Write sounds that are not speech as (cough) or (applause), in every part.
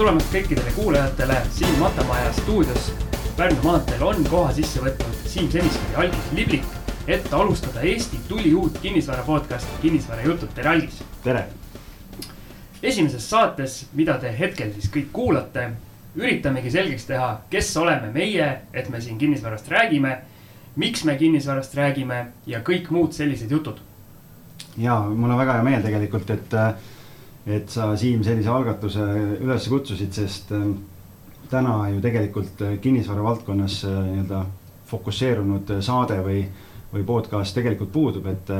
tulemast kõikidele kuulajatele siin Matamaja stuudios Pärnu maanteel on koha sisse võtnud Siim Seniski ja Algis Liblik, et alustada Eesti tuli uut kinnisvara podcasti Kinnisvarajutud, tere Algis! tere! esimeses saates, mida te hetkel siis kõik kuulate, üritamegi selgeks teha, kes oleme meie, et me siin kinnisvarast räägime, miks me kinnisvarast räägime ja kõik muud sellised jutud. ja mul on väga hea meel tegelikult, et, et sa, Siim, sellise algatuse üles kutsusid, sest täna ju tegelikult äh, kinnisvara valdkonnas äh, nii-öelda fokusseerunud äh, saade või, või podcast tegelikult puudub, et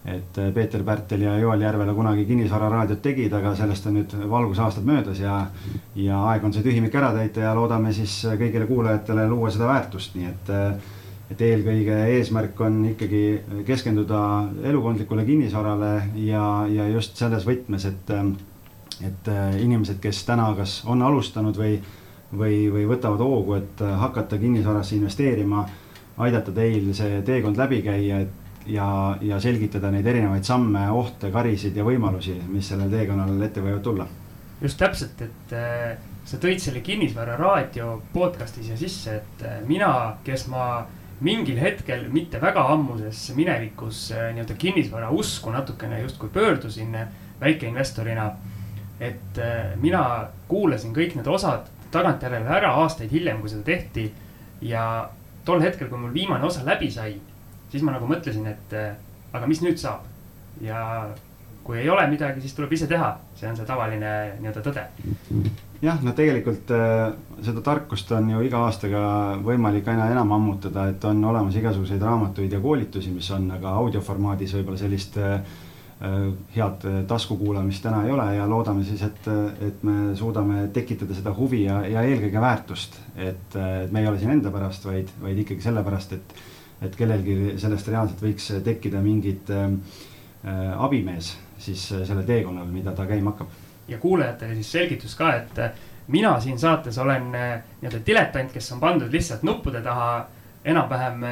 et Peeter Pärtel ja Joel Järvela kunagi kinnisvararaadiot tegid, aga sellest on nüüd valgusaastad möödas ja ja aeg on see tühimik ära täita ja loodame siis kõigile kuulajatele luua seda väärtust, nii et et eelkõige eesmärk on ikkagi keskenduda elukondlikule kinnisvarale ja, ja just selles võtmes, et et inimesed, kes täna kas on alustanud või või, või võtavad hoogu, et äh, hakata kinnisvarasse investeerima, aidata teil see teekond läbi käia ja, ja selgitada neid erinevaid samme, ohte, karisid ja võimalusi, mis sellel teekonnal ette võivad tulla. just täpselt, et äh, sa tõid selle kinnisvara raadio podcast'i siia sisse, et äh, mina, kes ma mingil hetkel, mitte väga ammuses minevikus äh, nii-öelda kinnisvara usku natukene justkui pöördusin väikeinvestorina. et äh, mina kuulasin kõik need osad tagantjärele ära aastaid hiljem, kui seda tehti. ja tol hetkel, kui mul viimane osa läbi sai, siis ma nagu mõtlesin, et äh, aga mis nüüd saab. ja kui ei ole midagi, siis tuleb ise teha, see on see tavaline nii-öelda tõde. Jah, no tegelikult äh, seda tarkust on ju iga aastaga võimalik aina enam ammutada, et on olemas igasuguseid raamatuid ja koolitusi, mis on, aga audioformaadis võib-olla sellist äh, Äh, head taskukuulamist täna ei ole ja loodame siis, et, et me suudame tekitada seda huvi ja, ja eelkõige väärtust. et, et me ei ole siin enda pärast, vaid, vaid ikkagi sellepärast, et, et kellelgi sellest reaalselt võiks tekkida mingit äh, abimees siis sellel teekonnal, mida ta käima hakkab. Ja kuulajatele siis selgitus ka, et mina siin saates olen nii-öelda diletant, kes on pandud lihtsalt nuppude taha enam-vähem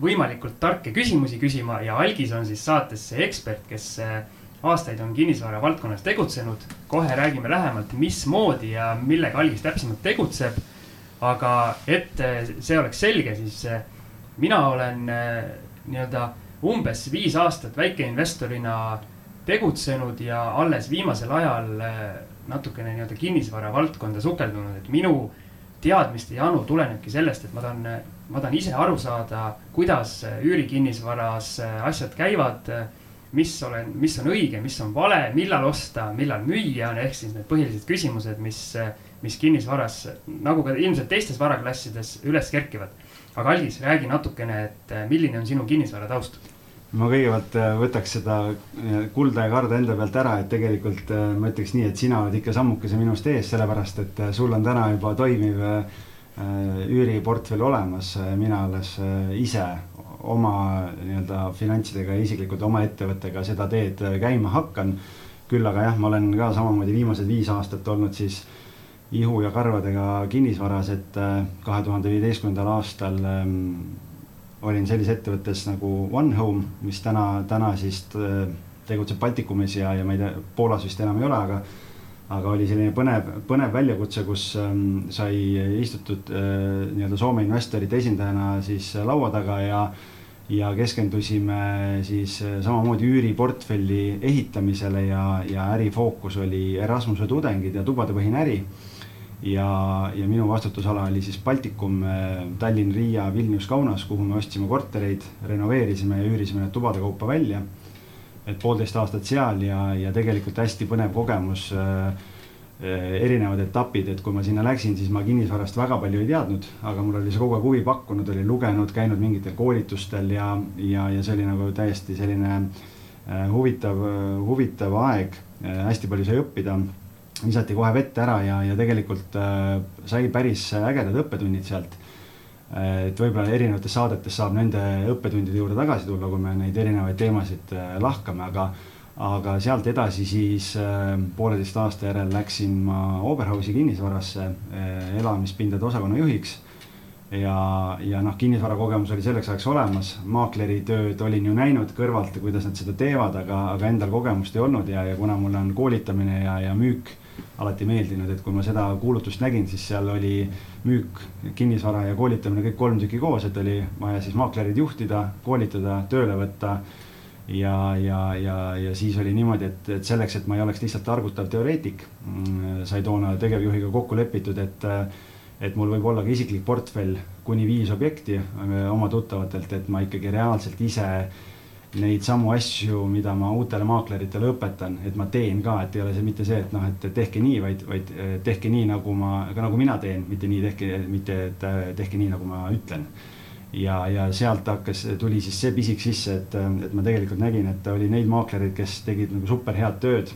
võimalikult tarke küsimusi küsima ja Algis on siis saates see ekspert, kes äh, aastaid on kinnisvara valdkonnas tegutsenud. kohe räägime lähemalt, mismoodi ja millega Algis täpsemalt tegutseb. aga et äh, see oleks selge, siis äh, mina olen nii-öelda umbes viis aastat väikeinvestorina tegutsenud ja alles viimasel ajal natukene nii-öelda kinnisvara valdkonda sukeldunud, et minu teadmiste janu tulenebki sellest, et ma tahan ma tahan ise aru saada, kuidas üürikinnisvaras äh, asjad käivad. mis olen, mis on õige, mis on vale, millal osta, millal müüa ehk siis need põhilised küsimused, mis, mis kinnisvaras nagu ka ilmselt teistes varaklassides üles kerkivad. aga Algis, räägi natukene, et milline on sinu kinnisvara taust? Ma kõigepealt äh, võtaks seda kulda ja karda enda pealt ära, et tegelikult ma ütleks nii, et sina oled ikka sammukese minust ees, sellepärast et sul on täna juba toimiv Äh, üüriportfell olemas, äh, mina alles äh, ise oma nii-öelda finantsidega ja isiklikult oma ettevõttega seda teed käima hakkan. küll aga jah, ma olen ka samamoodi viimased viis aastat olnud siis ihu ja karvadega kinnisvaras, et kahe tuhande viieteistkümnendal aastal ähm, olin sellises ettevõttes nagu One Home, mis täna, täna siis tegutseb Baltikumis ja, ja ma ei tea, Poolas vist enam ei ole, aga aga oli selline põnev, põnev väljakutse, kus ähm, sai istutud äh, nii-öelda Soome investorite esindajana siis laua taga ja ja keskendusime siis äh, samamoodi üüriportfelli ehitamisele ja, ja ärifookus oli Erasmuse tudengid ja tubadepõhine äri. Ja, ja minu vastutusala oli siis Baltikum, äh, Tallinn, Riia, Vilnius, Kaunas, kuhu me ostsime kortereid, renoveerisime ja üürisime need tubade kaupa välja et poolteist aastat seal ja, ja tegelikult hästi põnev kogemus äh,. erinevad etapid, et kui ma sinna läksin, siis ma kinnisvarast väga palju ei teadnud, aga mul oli see kogu aeg huvi pakkunud, olin lugenud, käinud mingitel koolitustel ja, ja, ja see oli nagu täiesti selline äh, huvitav, huvitav aeg äh,. hästi palju sai õppida visati kohe vette ära ja, ja tegelikult äh, sai päris ägedad õppetunnid sealt et võib-olla erinevates saadetes saab nende õppetundide juurde tagasi tulla, kui me neid erinevaid teemasid äh, lahkame, aga aga sealt edasi siis äh, pooleteist aasta järel läksin ma Oberhausi kinnisvarasse äh, elamispindade osakonna juhiks. ja, ja noh, kinnisvarakogemus oli selleks ajaks olemas, maakleri tööd olin ju näinud kõrvalt, kuidas nad seda teevad, aga, aga endal kogemust ei olnud ja, ja kuna mulle on koolitamine ja, ja müük alati meeldinud, et kui ma seda kuulutust nägin, siis seal oli müük, kinnisvara ja koolitamine kõik kolm tükki koos, et oli vaja siis maaklerid juhtida, koolitada, tööle võtta. Ja, ja, ja, ja siis oli niimoodi, et, et selleks, et ma ei oleks lihtsalt targutav teoreetik, mm, sai toona tegevjuhiga kokku lepitud, et, et mul võib olla ka isiklik portfell kuni viis objekti oma tuttavatelt, et ma ikkagi reaalselt ise neid samu asju, mida ma uutele maakleritele õpetan, et ma teen ka, et ei ole see mitte see, et noh, et tehke nii, vaid, vaid tehke nii, nagu ma, ka nagu mina teen, mitte nii tehke, mitte et tehke nii, nagu ma ütlen ja, ja sealt hakkas, tuli siis see pisik sisse, et, et ma tegelikult nägin, et oli neid maaklereid, kes tegid nagu super head tööd.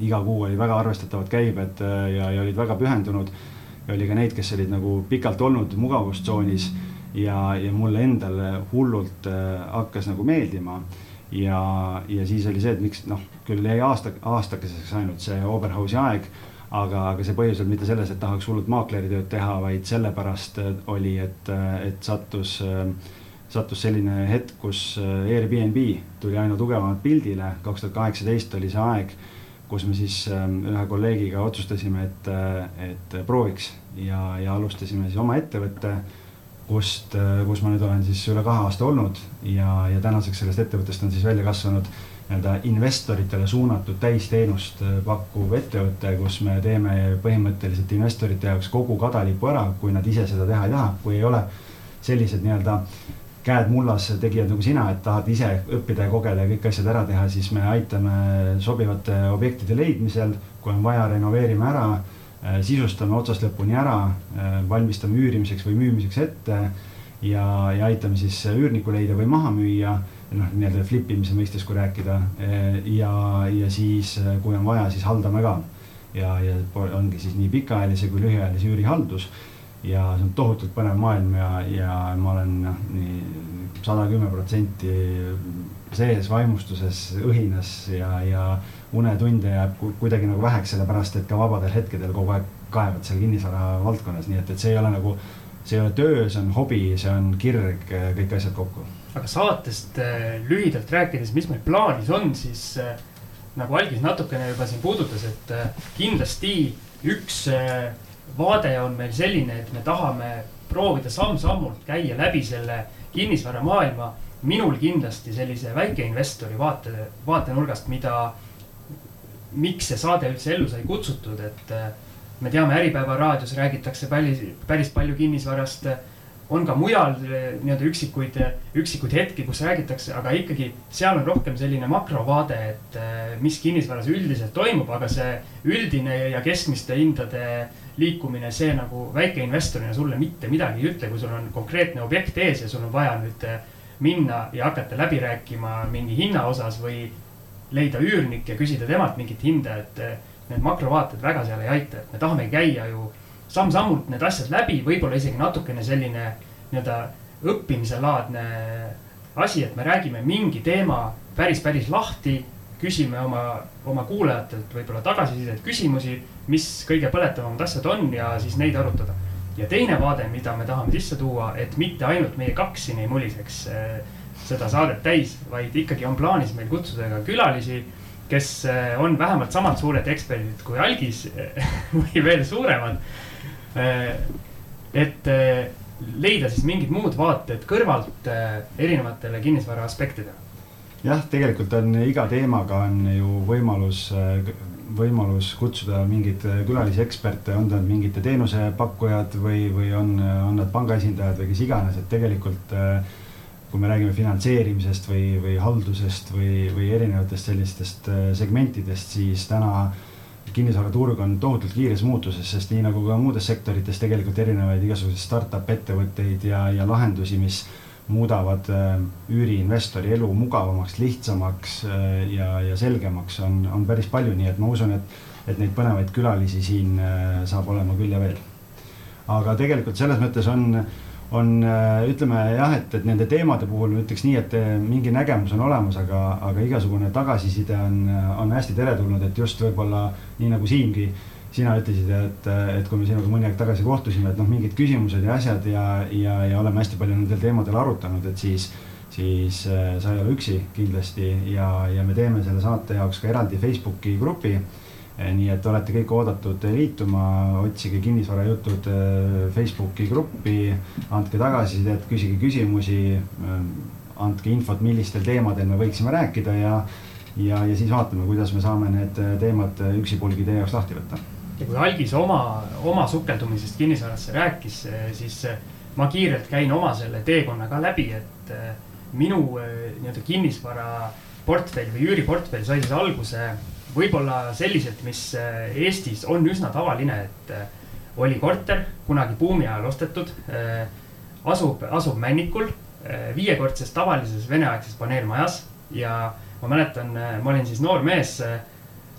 iga kuu oli väga arvestatavad käibed ja, ja olid väga pühendunud. ja oli ka neid, kes olid nagu pikalt olnud mugavustsoonis ja, ja mulle endale hullult äh, hakkas nagu meeldima ja, ja siis oli see, et miks noh, küll jäi aasta, aastakeseks ainult see Oberhausi aeg aga, aga see põhjus oli mitte selles, et tahaks hullult maakleritööd teha, vaid sellepärast äh, oli, et, äh, et sattus, äh, sattus selline hetk, kus Airbnb tuli aina tugevamalt pildile. kaks tuhat kaheksateist oli see aeg, kus me siis ühe kolleegiga otsustasime, et, et prooviks ja, ja alustasime siis oma ettevõtte kust, kus ma nüüd olen siis üle kahe aasta olnud ja, ja tänaseks sellest ettevõttest on siis välja kasvanud nii-öelda investoritele suunatud täisteenust äh, pakkuv ettevõte, kus me teeme põhimõtteliselt investorite jaoks kogu kadalipu ära, kui nad ise seda teha ei taha, kui ei ole sellised nii-öelda käed mullas tegijad nagu sina, et tahad ise õppida ja kogeda ja kõik asjad ära teha, siis me aitame sobivate objektide leidmisel. kui on vaja, renoveerime ära, äh, sisustame otsast lõpuni ära, äh, valmistame üürimiseks või müümiseks ette ja, ja aitame siis üürniku leida või maha müüa noh, nii-öelda flip imise mõistes, kui rääkida. ja, ja siis, kui on vaja, siis haldame ka. ja, ja ongi siis nii pikaajalise kui lühiajalise üürihaldus. ja see on tohutult põnev maailm ja, ja ma olen noh, nii sada kümme protsenti sees vaimustuses, õhinas ja, ja unetunde jääb kuidagi nagu väheks, sellepärast et ka vabadel hetkedel kogu aeg kaevad seal kinnisvara valdkonnas, nii et, et see ei ole nagu, see ei ole töö, see on hobi, see on kirg, kõik asjad kokku aga saatest äh, lühidalt rääkides, mis meil plaanis on, siis äh, nagu Algis natukene juba siin puudutas, et äh, kindlasti üks vaade on meil selline, et me tahame proovida samm-sammult käia läbi selle kinnisvaramaailma. minul kindlasti sellise väikeinvestori vaate, vaatenurgast, mida, miks see saade üldse ellu sai kutsutud, et me teame, Äripäeva raadios räägitakse päris, päris palju kinnisvarast on ka mujal eh, nii-öelda üksikuid, eh, üksikuid hetki, kus räägitakse, aga ikkagi seal on rohkem selline makrovaade, et mis kinnisvaras üldiselt toimub, aga see üldine ja keskmiste hindade liikumine, see nagu väikeinvestorina sulle mitte midagi ei ütle, kui sul on konkreetne objekt ees ja sul on vaja nüüd minna ja hakata läbi rääkima mingi hinna osas või leida üürnik ja küsida temalt mingit hinda, et need makrovaated väga seal ei aita, et me tahame käia ju samm-sammult need asjad läbi, võib-olla isegi natukene selline nii-öelda õppimise laadne asi, et me räägime mingi teema päris, päris lahti. küsime oma, oma kuulajatelt võib-olla tagasisidet, küsimusi, mis kõige põletavamad asjad on ja siis neid arutada. ja teine vaade, mida me tahame sisse tuua, et mitte ainult meie kaks siin ei muliseks äh, seda saadet täis, vaid ikkagi on plaanis meil kutsuda ka külalisi kes äh, on vähemalt samad suured eksperdid kui Algis (laughs) või veel suuremad Äh, et äh, leida siis mingid muud vaated kõrvalt äh, erinevatele kinnisvara aspektidele. jah, tegelikult on iga teemaga on ju võimalus, võimalus kutsuda mingeid külalisi eksperte, on nad mingite teenusepakkujad või, või on, on nad panga esindajad või kes iganes, et tegelikult kui me räägime finantseerimisest või, või haldusest või, või erinevatest sellistest segmentidest, siis täna kinnisvaraturg on tohutult kiires muutuses, sest nii nagu ka muudes sektorites tegelikult erinevaid igasuguseid startup ettevõtteid ja, ja lahendusi, mis muudavad äh, üüriinvestori elu mugavamaks, lihtsamaks äh, ja, ja selgemaks on, on päris palju, nii et ma usun, et, et neid põnevaid külalisi siin äh, saab olema küll ja veel. aga tegelikult selles mõttes on on, äh, ütleme jah, et, et nende teemade puhul ma ütleks nii, et äh, mingi nägemus on olemas, aga, aga igasugune tagasiside on, on hästi teretulnud, et just võib-olla nii nagu Siimgi, sina ütlesid, et, et kui me sinuga mõni aeg tagasi kohtusime, et noh, mingid küsimused ja asjad ja, ja, ja oleme hästi palju nendel teemadel arutanud, et siis, siis äh, sa ei ole üksi kindlasti ja, ja me teeme selle saate jaoks ka eraldi Facebooki grupi nii et olete kõik oodatud liituma, otsige kinnisvarajutud eh, Facebooki gruppi, andke tagasisidet, küsige küsimusi, eh, andke infot, millistel teemadel me võiksime rääkida ja, ja, ja siis vaatame, kuidas me saame need teemad üksipulgi teie jaoks lahti võtta. ja kui Algis oma, oma sukeldumisest kinnisvarasse rääkis, siis ma kiirelt käin oma selle teekonna ka läbi, et minu nii-öelda kinnisvara portfell või üüriportfell sai siis alguse võib-olla selliselt, mis äh, Eestis on üsna tavaline, et äh, oli korter kunagi buumi ajal ostetud. Äh, asub, asub Männikul viiekordses tavalises veneaegses paneelmajas ja ma mäletan, ma olin siis noor mees.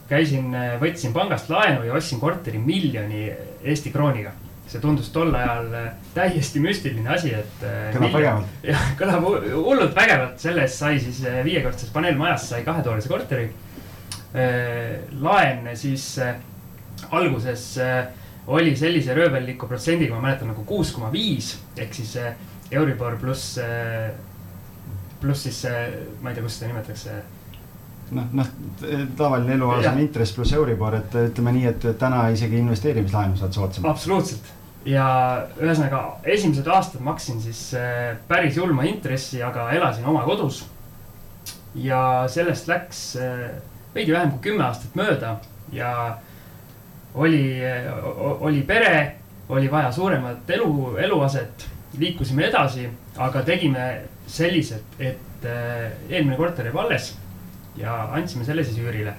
käisin, võtsin pangast laenu ja ostsin korteri miljoni Eesti krooniga see tundus tol ajal täiesti müstiline asi, et. kõlab vägevalt. (laughs) jah, kõlab hullult vägevalt, selle eest sai siis viiekordses paneelmajas sai kahetoalise korteri Äh, laen siis äh, alguses äh, oli sellise röövelliku protsendiga, ma mäletan nagu kuus koma viis ehk siis Euribor pluss, pluss siis ma ei tea, kuidas seda nimetatakse noh, noh tavaline eluaseme intress pluss Euribor, et ütleme nii, et täna isegi investeerimislaenu saad soodsamalt. absoluutselt ja ühesõnaga esimesed aastad maksin siis päris julma intressi, aga elasin oma kodus. ja sellest läks veidi vähem kui kümme aastat mööda ja oli, oli pere, oli vaja suuremat elu, eluaset, liikusime edasi, aga tegime selliselt, et eh, eelmine korter jääb alles ja andsime selle siis üürile.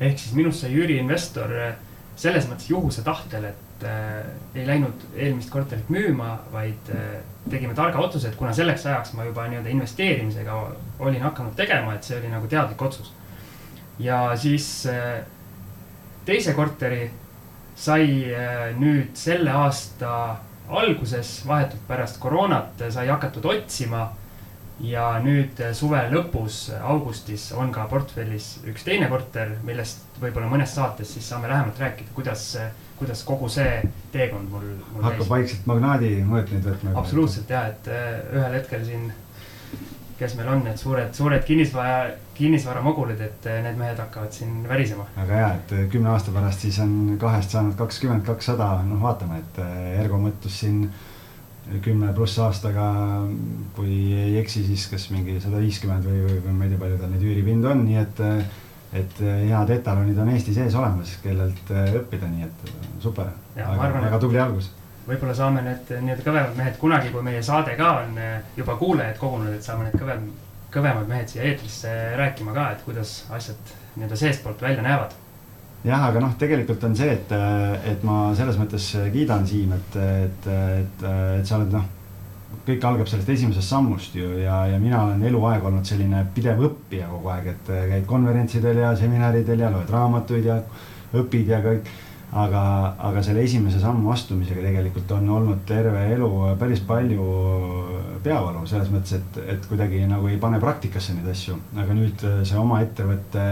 ehk siis minust sai üüriinvestor eh, selles mõttes juhuse tahtel, et äh, ei läinud eelmist korterit müüma, vaid äh, tegime targa otsuse, et kuna selleks ajaks ma juba nii-öelda investeerimisega olin hakanud tegema, et see oli nagu teadlik otsus ja siis äh, teise korteri sai äh, nüüd selle aasta alguses, vahetult pärast koroonat, sai hakatud otsima. ja nüüd suve lõpus, augustis on ka portfellis üks teine korter, millest võib-olla mõnes saates siis saame lähemalt rääkida, kuidas, kuidas kogu see teekond mul, mul. hakkab vaikselt magnaadi mõõtmeid võtma. absoluutselt ja, et ühel hetkel siin kes meil on need suured, suured kinnisvara, kinnisvaramogulid, et eh, need mehed hakkavad siin värisema. väga hea, et eh, kümne aasta pärast siis on kahest saanud kakskümmend, kakssada, noh, vaatame, et eh, Ergo mõtlus siin kümne pluss aastaga, kui ei eksi, siis kas mingi sada viiskümmend või, või, või ma ei tea, palju tal neid üüripindu on, nii et et head etalonid on Eesti sees olemas, kellelt õppida, nii et super. väga, väga tubli algus võib-olla saame need nii-öelda kõvemad mehed kunagi, kui meie saade ka on eh, juba kuulajaid kogunud, et saame need kõvem, kõvemad mehed siia eetrisse rääkima ka, et kuidas asjad nii-öelda seestpoolt välja näevad. jah, aga noh, tegelikult on see, et, et ma selles mõttes kiidan Siim, et, et, et, et sa oled noh, kõik algab sellest esimesest sammust ju ja, ja mina olen eluaeg olnud selline pidev õppija kogu aeg, et käid konverentsidel ja seminaridel ja loed raamatuid ja õpid ja kõik aga, aga selle esimese sammu astumisega tegelikult on olnud terve elu päris palju peavalu selles mõttes, et, et kuidagi nagu ei pane praktikasse neid asju, aga nüüd see oma ettevõtte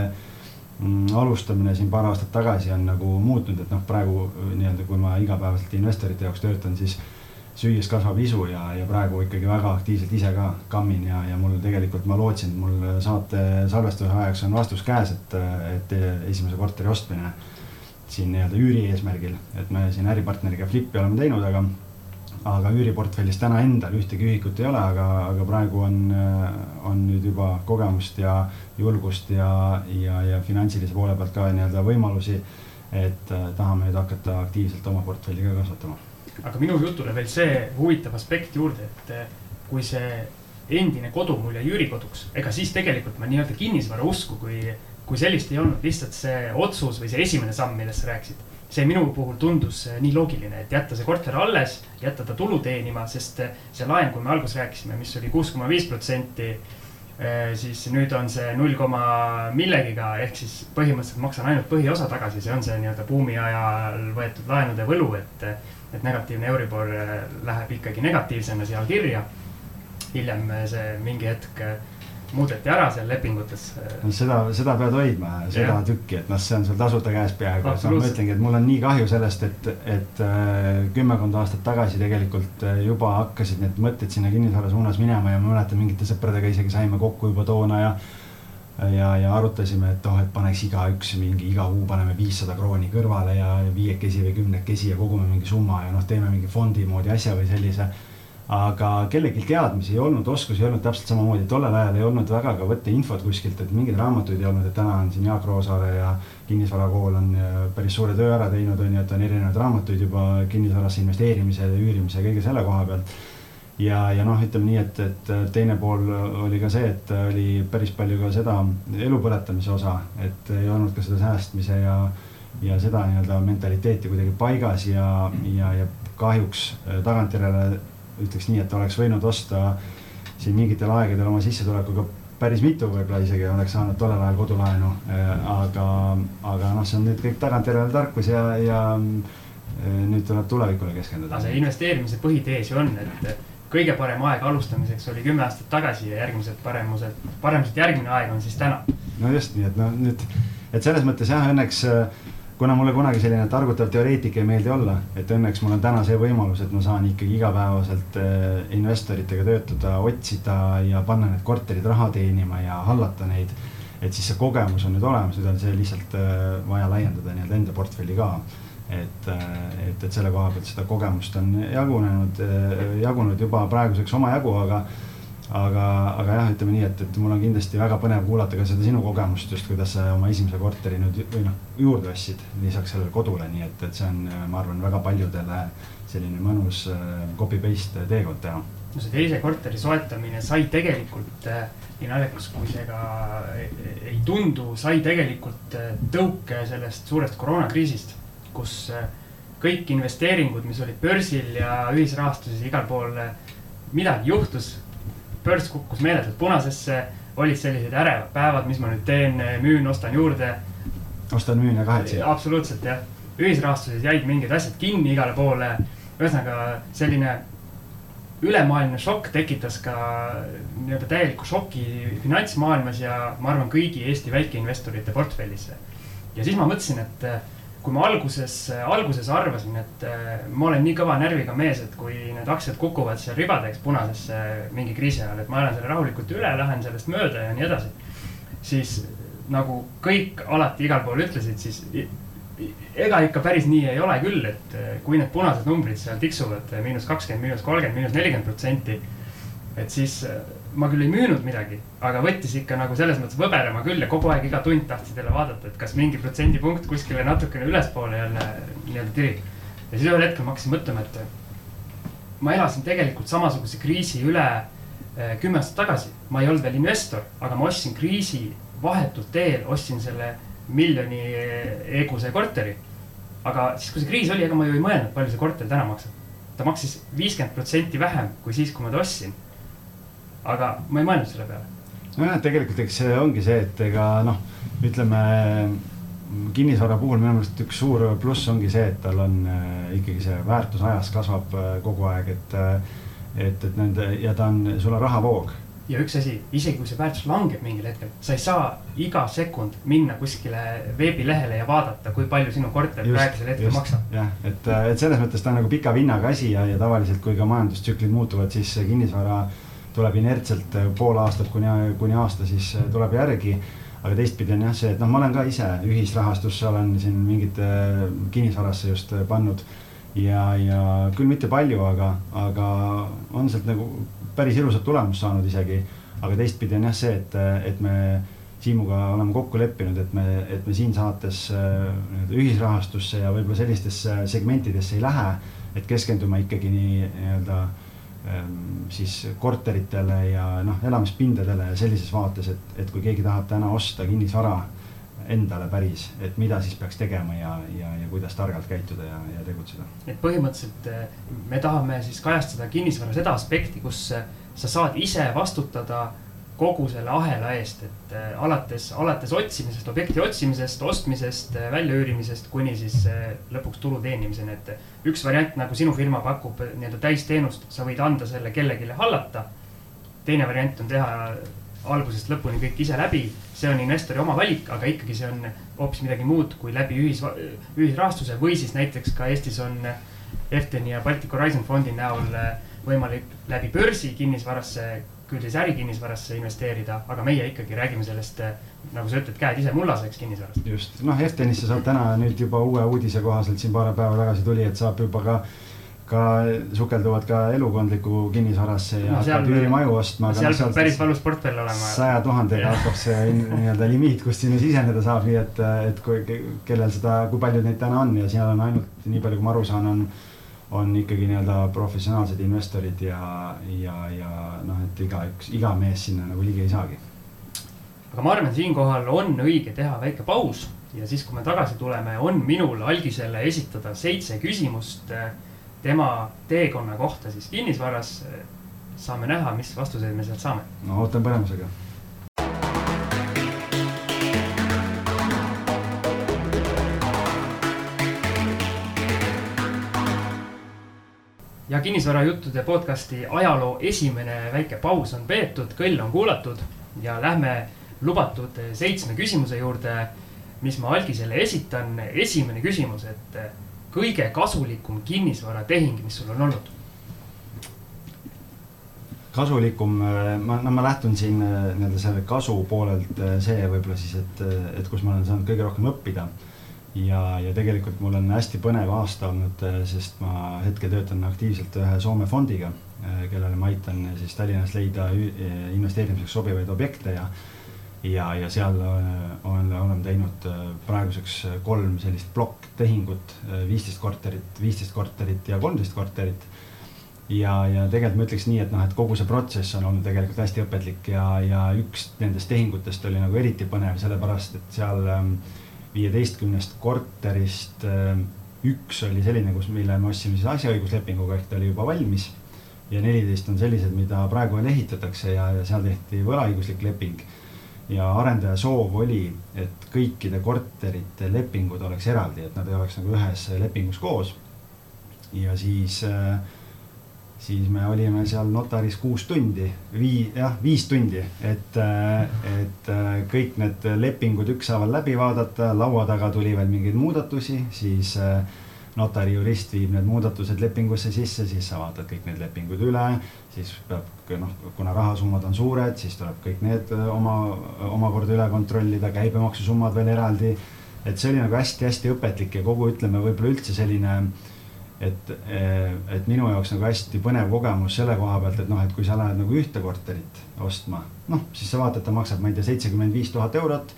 mm, alustamine siin paar aastat tagasi on nagu muutnud, et noh, praegu nii-öelda, kui ma igapäevaselt investorite jaoks töötan, siis süües kasvab isu ja, ja praegu ikkagi väga aktiivselt ise ka kammin ja, ja mul tegelikult ma lootsin, mul saate salvestuse ajaks on vastus käes, et, et esimese korteri ostmine siin nii-öelda üüri eesmärgil, et me siin äripartneriga Flippi oleme teinud, aga aga üüriportfellis täna endal ühtegi ühikut ei ole, aga, aga praegu on, on nüüd juba kogemust ja julgust ja, ja, ja finantsilise poole pealt ka nii-öelda võimalusi. et äh, tahame nüüd hakata aktiivselt oma portfelli ka kasvatama. aga minu jutule veel see huvitav aspekt juurde, et äh, kui see endine kodu mul jäi üürikoduks, ega siis tegelikult ma nii-öelda kinnisvara usku, kui kui sellist ei olnud, lihtsalt see otsus või see esimene samm, millest sa rääkisid. see minu puhul tundus äh, nii loogiline, et jätta see korter alles, jätta ta tulu teenima, sest äh, see laen, kui me alguses rääkisime, mis oli kuus koma viis protsenti. Äh, siis nüüd on see null koma millegiga, ehk siis põhimõtteliselt maksan ainult põhiosa tagasi, see on see nii-öelda buumi ajal võetud laenude võlu, et. et negatiivne Euribor läheb ikkagi negatiivsena seal kirja. hiljem see mingi hetk muudeti ära seal lepingutes. no seda, seda pead hoidma, seda yeah. tükki, et noh, see on sul tasuta käes peaaegu, et noh, ma ütlengi, et mul on nii kahju sellest, et, et äh, kümmekond aastat tagasi tegelikult äh, juba hakkasid need mõtted sinna kinnisvara suunas minema ja ma mäletan mingite sõpradega isegi saime kokku juba toona ja ja, ja arutasime, et oh, et paneks igaüks mingi iga kuu paneme viissada krooni kõrvale ja viiekesi või kümnekesi ja kogume mingi summa ja noh, teeme mingi fondi moodi asja või sellise aga kellelgi teadmisi ei olnud, oskusi ei olnud täpselt samamoodi, tollel ajal ei olnud väga ka võtta infot kuskilt, et mingeid raamatuid ei olnud, et täna on siin Jaak Roosaare ja kinnisvarakool on äh, päris suure töö ära teinud, on ju, et on erinevaid raamatuid juba kinnisvarasse investeerimise, üürimise ja kõige selle koha pealt. ja, ja noh, ütleme nii, et, et teine pool oli ka see, et oli päris palju ka seda elu põletamise osa, et ei olnud ka seda säästmise ja ja seda nii-öelda mentaliteeti kuidagi paigas ja, ja, ja kahjuks äh, tagantjärele ütleks nii, et oleks võinud osta siin mingitel aegadel oma sissetulekuga päris mitu võib-olla isegi oleks saanud tollel ajal kodulaenu. Äh, aga, aga noh, see on nüüd kõik tagantjärele tarkus ja, ja äh, nüüd tuleb tulevikule keskenduda. see investeerimise põhitees ju on, et kõige parem aeg alustamiseks oli kümme aastat tagasi ja järgmised paremused, paremuselt järgmine aeg on siis täna. no just nii, et noh, nüüd, et selles mõttes jah, õnneks äh, kuna mulle kunagi selline targutav teoreetik ei meeldi olla, et õnneks mul on täna see võimalus, et ma saan ikkagi igapäevaselt äh, investoritega töötada, otsida ja panna need korterid raha teenima ja hallata neid. et siis see kogemus on nüüd olemas, nüüd on see lihtsalt äh, vaja laiendada nii-öelda enda portfelli ka. et, äh, et, et selle koha pealt seda kogemust on jagunenud, jagunud juba praeguseks omajagu, aga aga, aga jah, ütleme nii, et, et mul on kindlasti väga põnev kuulata ka seda sinu kogemust just, kuidas sa oma esimese korteri nüüd või noh, juurde ostsid lisaks sellele kodule, nii et, et see on, ma arvan, väga paljudele selline mõnus äh, copy-paste teekond teha. no see teise korteri soetamine sai tegelikult, äh, nii naljakas kui see ka ei tundu, sai tegelikult äh, tõuke sellest suurest koroonakriisist, kus kõik investeeringud, mis olid börsil ja ühisrahastuses igal pool, midagi juhtus börs kukkus meeletult punasesse, olid sellised ärevad päevad, mis ma nüüd teen, müün, ostan juurde. ostan, müün ja kahetsen. absoluutselt jah, ühisrahastuses jäid mingid asjad kinni igale poole. ühesõnaga selline ülemaailmne šokk tekitas ka nii-öelda täieliku šoki finantsmaailmas ja ma arvan, kõigi Eesti väikeinvestorite portfellis. ja siis ma mõtlesin, et kui ma alguses, alguses arvasin, et äh, ma olen nii kõva närviga mees, et kui need aktsiad kukuvad seal ribadeks punasesse mingi kriisi ajal, et ma elan selle rahulikult üle, lähen sellest mööda ja nii edasi. siis nagu kõik alati igal pool ütlesid, siis ega ikka päris nii ei ole küll, et äh, kui need punased numbrid seal tiksuvad miinus kakskümmend, miinus kolmkümmend, miinus nelikümmend protsenti. et siis äh, ma küll ei müünud midagi, aga võttis ikka nagu selles mõttes võbelema küll ja kogu aeg iga tund tahtsid jälle vaadata, et kas mingi protsendipunkt kuskile natukene ülespoole jälle nii-öelda tirib. ja siis ühel hetkel ma hakkasin mõtlema, et ma elasin tegelikult samasuguse kriisi üle eh, kümme aastat tagasi. ma ei olnud veel investor, aga ma ostsin kriisi vahetult teel, ostsin selle miljoni eeguse korteri. aga siis, kui see kriis oli, ega ma ju ei mõelnud, palju see korter täna maksab. ta maksis viiskümmend protsenti vähem kui siis, kui ma ta ostsin aga ma ei mõelnud selle peale. nojah, tegelikult eks see ongi see, et ega noh, ütleme kinnisvara puhul minu meelest üks suur pluss ongi see, et tal on äh, ikkagi see väärtus ajas kasvab äh, kogu aeg, et äh,. et, et nende ja ta on, sul on rahavoog. ja üks asi, isegi kui see väärtus langeb mingil hetkel, sa ei saa iga sekund minna kuskile veebilehele ja vaadata, kui palju sinu korter praegusel hetkel maksab. jah, et, et selles mõttes ta on nagu pika vinnaga asi ja, ja tavaliselt, kui ka majandustsüklid muutuvad, siis kinnisvara tuleb inertselt äh, pool aastat kuni, kuni aasta, siis äh, tuleb järgi. aga teistpidi on jah see, et noh, ma olen ka ise ühisrahastusse olen siin mingite äh, kinnisvarasse just pannud. ja, ja küll mitte palju, aga, aga on sealt nagu päris ilusat tulemust saanud isegi. aga teistpidi on jah see, et, et me Siimuga oleme kokku leppinud, et me, et me siin saates nii-öelda ühisrahastusse ja võib-olla sellistesse segmentidesse ei lähe. et keskendume ikkagi nii nii-öelda Ehm, siis korteritele ja noh, elamispindadele ja sellises vaates, et, et kui keegi tahab täna osta kinnisvara endale päris, et mida siis peaks tegema ja, ja, ja kuidas targalt käituda ja, ja tegutseda. et põhimõtteliselt eh, me tahame siis kajastada kinnisvara seda aspekti, kus eh, sa saad ise vastutada kogu selle ahela eest, et äh, alates, alates otsimisest, objekti otsimisest, ostmisest, äh, väljaüürimisest kuni siis äh, lõpuks tulu teenimiseni, et üks variant, nagu sinu firma pakub nii-öelda täisteenust, sa võid anda selle kellelegi hallata. teine variant on teha algusest lõpuni kõik ise läbi. see on investori oma valik, aga ikkagi see on hoopis midagi muud kui läbi ühis, ühisrahastuse või siis näiteks ka Eestis on Efteni ja Baltic Horizon fondi näol võimalik läbi börsi kinnisvarasse küll siis ärikinnisvarasse investeerida, aga meie ikkagi räägime sellest, nagu sa ütled, käed ise mullaseks kinnisvarast. just, noh, Eftenisse saab täna nüüd juba uue uudise kohaselt siin paar päeva tagasi tuli, et saab juba ka ka sukelduvad ka elukondlikku kinnisvarasse ja no, hakkab üürimaju ostma. seal peab päris valus portfell olema. saja tuhandega hakkab see nii-öelda limiit, kust sinna siseneda saab, nii et, et kui, kellel seda, kui palju neid täna on ja seal on ainult nii palju, kui ma aru saan, on on ikkagi nii-öelda professionaalsed investorid ja, ja, ja noh, et igaüks, iga mees sinna nagu ligi ei saagi. aga ma arvan, siinkohal on õige teha väike paus ja siis, kui me tagasi tuleme, on minul algisele esitada seitse küsimust eh, tema teekonna kohta siis kinnisvaras. saame näha, mis vastuseid me sealt saame. no ootan põnevusega ja kinnisvarajuttude podcasti ajaloo esimene väike paus on peetud, kõll on kuulatud ja lähme lubatud seitsme küsimuse juurde, mis ma algisele esitan. esimene küsimus, et kõige kasulikum kinnisvaratehing, mis sul on olnud? kasulikum, ma, no ma lähtun siin nii-öelda selle kasu poolelt see võib-olla siis, et, et kus ma olen saanud kõige rohkem õppida ja, ja tegelikult mul on hästi põnev aasta olnud, äh, sest ma hetkel töötan aktiivselt ühe Soome fondiga, äh, kellele ma aitan siis Tallinnas leida investeerimiseks sobivaid objekte ja ja, ja seal on, oleme teinud äh, praeguseks kolm sellist plokktehingut, viisteist korterit, viisteist korterit ja kolmteist korterit. ja, ja tegelikult ma ütleks nii, et noh, et kogu see protsess on olnud tegelikult hästi õpetlik ja, ja üks nendest tehingutest oli nagu eriti põnev, sellepärast et seal ähm, viieteistkümnest korterist äh, üks oli selline, kus, mille me ostsime siis asjaõiguslepinguga ehk ta oli juba valmis. ja neliteist on sellised, mida praegu veel ehitatakse ja, ja seal tehti võlaõiguslik leping. ja arendaja soov oli, et kõikide korterite lepingud oleks eraldi, et nad ei oleks nagu ühes lepingus koos. ja siis äh, siis me olime seal notaris kuus tundi, vii-, jah, viis tundi, et, et kõik need lepingud ükshaaval läbi vaadata, laua taga tuli veel mingeid muudatusi, siis notari jurist viib need muudatused lepingusse sisse, siis sa vaatad kõik need lepingud üle, siis peab noh, kuna rahasummad on suured, siis tuleb kõik need oma, omakorda üle kontrollida, käibemaksusummad veel eraldi. et see oli nagu hästi-hästi õpetlik ja kogu, ütleme, võib-olla üldse selline äh, et, eh, et minu jaoks nagu hästi põnev kogemus selle koha pealt, et noh, et kui sa lähed nagu ühte korterit ostma, noh, siis sa vaatad, ta maksab, ma ei tea, seitsekümmend viis tuhat eurot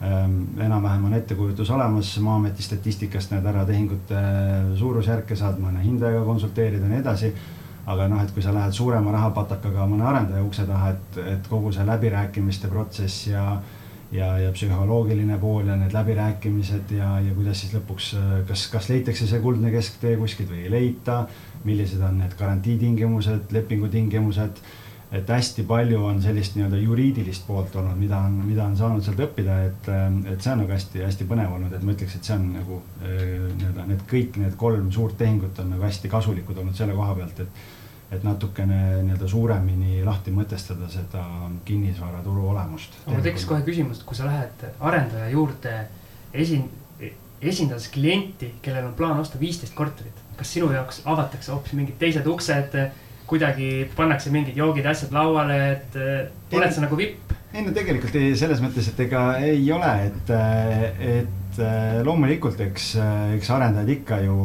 ähm,. enam-vähem on ettekujutus olemas, Maa-ameti statistikast näed ära tehingute suurusjärke, saad mõne hindajaga konsulteerida ja nii edasi. aga noh, et kui sa lähed suurema rahapatakaga mõne arendaja ukse taha, et, et kogu see läbirääkimiste protsess ja ja, ja psühholoogiline pool ja need läbirääkimised ja, ja kuidas siis lõpuks, kas, kas leitakse see kuldne kesktee kuskilt või ei leita. millised on need garantiitingimused, lepingutingimused. et hästi palju on sellist nii-öelda juriidilist poolt olnud, mida on, mida on saanud sealt õppida, et, et see on nagu hästi-hästi põnev olnud, et ma ütleks, et see on nagu nii-öelda need kõik need kolm suurt tehingut on nagu hästi kasulikud olnud selle koha pealt, et et natukene nii-öelda suuremini lahti mõtestada seda kinnisvaraturu olemust. mul tekkis kohe küsimus, et kui sa lähed arendaja juurde esin-, esindades klienti, kellel on plaan osta viisteist korterit, kas sinu jaoks avatakse hoopis mingid teised uksed, kuidagi pannakse mingid joogid, asjad lauale, et ei, oled sa nagu vipp? ei no tegelikult ei, selles mõttes, et ega ei ole, et, et loomulikult, eks, eks arendajad ikka ju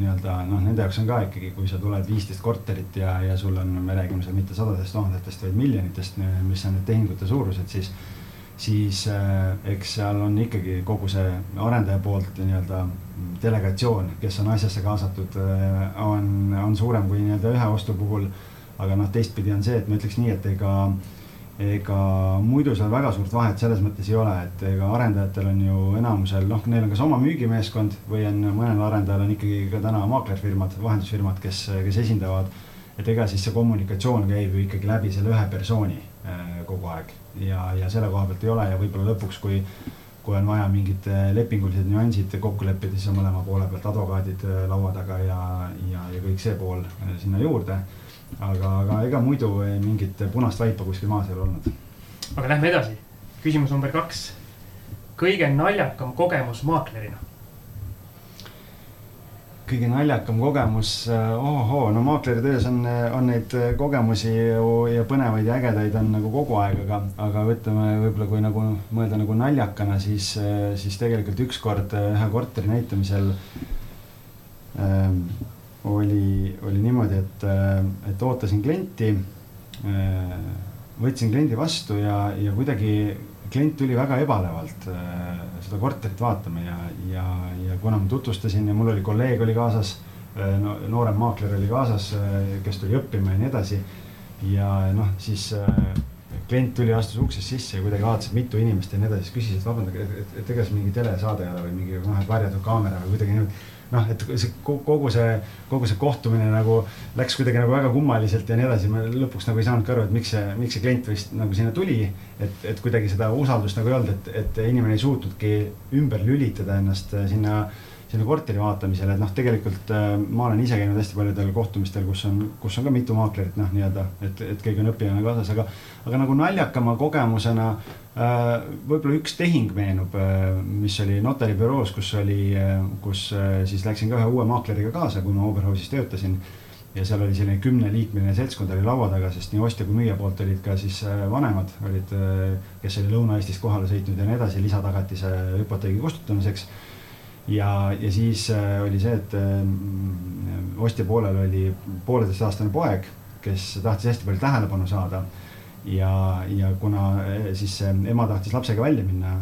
nii-öelda noh, nende jaoks on ka ikkagi, kui sa tuled viisteist korterit ja, ja sul on, me räägime seal mitte sadadest tuhandetest, vaid miljonitest, mis on need tehingute suurused, siis. siis äh, eks seal on ikkagi kogu see arendaja poolt nii-öelda delegatsioon, kes on asjasse kaasatud äh,, on, on suurem kui nii-öelda ühe ostu puhul. aga noh, teistpidi on see, et ma ütleks nii, et ega ega muidu seal väga suurt vahet selles mõttes ei ole, et ega arendajatel on ju enamusel noh, neil on kas oma müügimeeskond või on mõnel arendajal on ikkagi ka täna maaklerfirmad, vahendusfirmad, kes, kes esindavad. et ega siis see kommunikatsioon käib ju ikkagi läbi selle ühe persooni äh, kogu aeg ja, ja selle koha pealt ei ole ja võib-olla lõpuks, kui kui on vaja mingid äh, lepingulised nüansid kokku leppida, siis on mõlema poole pealt advokaadid äh, laua taga ja, ja, ja kõik see pool sinna juurde aga, aga ega muidu mingit punast vaipa kuskil maas ei ole olnud. aga lähme edasi, küsimus number kaks. kõige naljakam kogemus maaklerina kõige naljakam kogemus, ohoo, no maakleri töös on, on neid kogemusi ju ja põnevaid ja ägedaid on nagu kogu aeg, aga, aga ütleme võib-olla kui nagu mõelda nagu naljakana, siis, siis tegelikult ükskord ühe korteri näitamisel ähm, oli, oli niimoodi, et, et ootasin klienti võtsin kliendi vastu ja, ja kuidagi klient tuli väga ebalevalt seda korterit vaatama ja, ja, ja kuna ma tutvustasin ja mul oli kolleeg oli kaasas no,, noorem maakler oli kaasas, kes tuli õppima ja nii edasi. ja noh, siis klient tuli, astus uksest sisse ja kuidagi vaatas, et mitu inimest ja nii edasi, siis küsis, et vabandage, et, et, et ega see mingi telesaade ei ole või mingi noh, varjatud kaamera või kuidagi niimoodi noh, et see kogu see, kogu see kohtumine nagu läks kuidagi nagu väga kummaliselt ja nii edasi. ma lõpuks nagu ei saanudki aru, et miks see, miks see klient vist nagu sinna tuli. et, et kuidagi seda usaldust nagu ei olnud, et, et inimene ei suutnudki ümber lülitada ennast sinna sinna korteri vaatamisele, et noh, tegelikult äh, ma olen ise käinud hästi paljudel kohtumistel, kus on, kus on ka mitu maaklerit, noh, nii-öelda, et, et keegi on õpilane kaasas, aga, aga nagu naljakama kogemusena äh, võib-olla üks tehing meenub, äh, mis oli notaribüroos, kus oli, kus siis läksin ka ühe uue maakleriga kaasa, kui ma Oberhausis töötasin. Ja seal oli selline kümneliikmeline seltskond oli laua taga, sest nii ostja kui müüja poolt olid ka siis vanemad olid, kes oli Lõuna-Eestist kohale sõitnud ja nii edasi lisatagatise hüpoteegi kustutamiseks ja, ja siis äh, oli see, et äh, ostja poolel oli pooleteistaastane poeg, kes tahtis hästi palju tähelepanu saada. ja, ja kuna äh, siis ema tahtis lapsega välja minna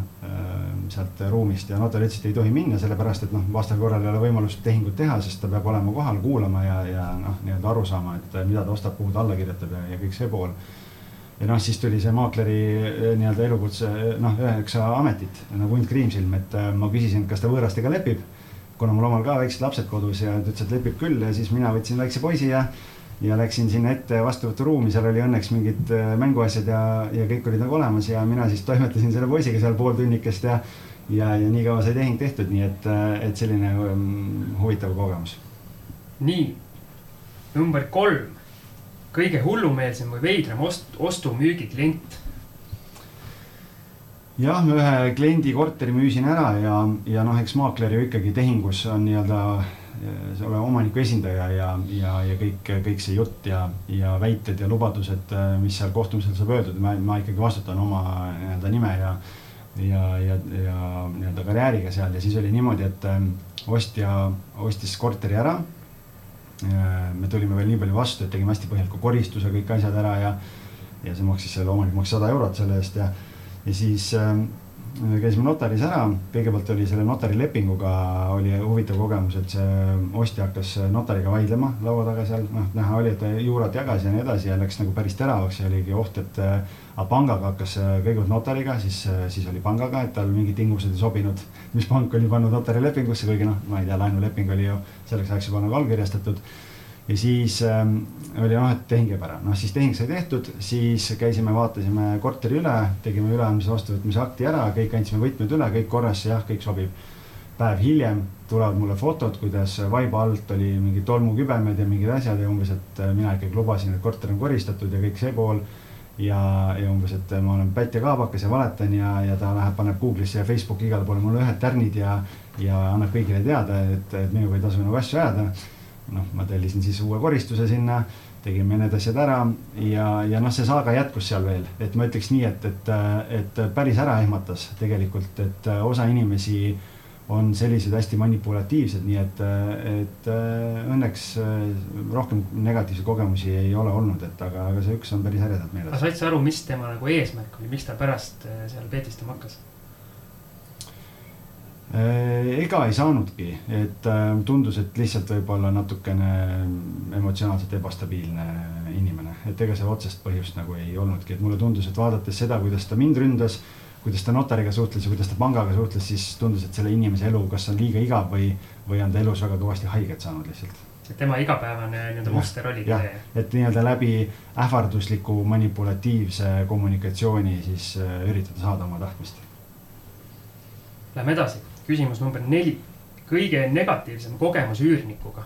sealt ruumist ja notar ütles, et ei tohi minna, sellepärast et noh, vastasel korral ei ole võimalust tehingut teha, sest ta peab olema kohal, kuulama ja, ja noh, nii-öelda aru saama, et mida ta ostab, kuhu ta alla kirjutab ja, ja kõik see pool ja noh, siis tuli see maakleri eh, nii-öelda elukutse eh, noh, üheksa ametit nagu hunt kriimsilm, et eh, ma küsisin, kas ta võõrastega lepib. kuna mul omal ka väiksed lapsed kodus ja ta ütles, et lepib küll ja siis mina võtsin väikse poisi ja ja läksin sinna ette vastuvõturuumi, seal oli õnneks mingid mänguasjad ja, ja kõik olid nagu olemas ja mina siis toimetasin selle poisiga seal pool tunnikest ja ja, ja nii kaua sai tehing tehtud, nii et, et selline um, huvitav kogemus. nii, number kolm kõige hullumeelsem või veidram ost-, ostu-müügi klient? jah, ühe kliendi korteri müüsin ära ja, ja noh, eks maakler ju ikkagi tehingus on nii-öelda see ole omaniku esindaja ja, ja, ja kõik, kõik see jutt ja, ja väited ja lubadused, mis seal kohtumisel saab öeldud, ma, ma ikkagi vastutan oma nii-öelda nime ja ja, ja, ja nii-öelda karjääriga seal ja siis oli niimoodi, et ostja ostis korteri ära me tulime veel nii palju vastu, et tegime hästi põhjaliku koristuse, kõik asjad ära ja, ja see maksis, selle omanik maksis sada eurot selle eest ja, ja siis äh, käisime notaris ära, kõigepealt oli selle notari lepinguga oli huvitav kogemus, et see ostja hakkas notariga vaidlema laua taga seal, noh, näha oli, et ta juurat jagas ja nii edasi ja läks nagu päris teravaks ja oligi oht, et aga pangaga hakkas kõigepealt notariga, siis, siis oli pangaga, et tal mingid tingimused ei sobinud, mis pank oli pannud notari lepingusse, kuigi noh, ma ei tea, laenuleping oli ju selleks ajaks juba nagu allkirjastatud ja siis ähm, oli noh, et tehing jääb ära, noh siis tehing sai tehtud, siis käisime, vaatasime korteri üle, tegime üleandmise vastuvõtmise akti ära, kõik andsime võtmed üle, kõik korras, jah, kõik sobib. päev hiljem tulevad mulle fotod, kuidas vaiba alt oli mingid tolmukübemed ja mingid asjad ja umbes, et äh, mina ikkagi lubasin, et korter on koristatud ja kõik see pool. ja, ja umbes, et ma olen pätt ja kaabakas ja valetan ja, ja ta läheb, paneb Google'isse ja Facebooki igale poole mulle ühed tärnid ja, ja annab kõigile teada, et, et minuga ei tasu nagu asju ajada noh, ma tellisin siis uue koristuse sinna, tegime need asjad ära ja, ja noh, see saaga jätkus seal veel, et ma ütleks nii, et, et, et päris ära ehmatas tegelikult, et osa inimesi on sellised hästi manipulatiivsed, nii et, et õnneks rohkem negatiivseid kogemusi ei ole olnud, et aga, aga see üks on päris äredalt meeles. aga said sa aru, mis tema nagu eesmärk oli, miks ta pärast seal peetistama hakkas? Äh, ega ei saanudki, et äh, tundus, et lihtsalt võib-olla natukene emotsionaalselt ebastabiilne inimene, et ega seal otsest põhjust nagu ei olnudki, et mulle tundus, et vaadates seda, kuidas ta mind ründas, kuidas ta notariga suhtles ja kuidas ta pangaga suhtles, siis tundus, et selle inimese elu, kas on liiga igav või, või on ta elus väga kõvasti haiget saanud lihtsalt. et tema igapäevane nii-öelda muster oligi see? et nii-öelda läbi ähvardusliku manipulatiivse kommunikatsiooni siis äh, üritada saada oma tahtmist. Lähme edasi küsimus number neli, kõige negatiivsem kogemus üürnikuga.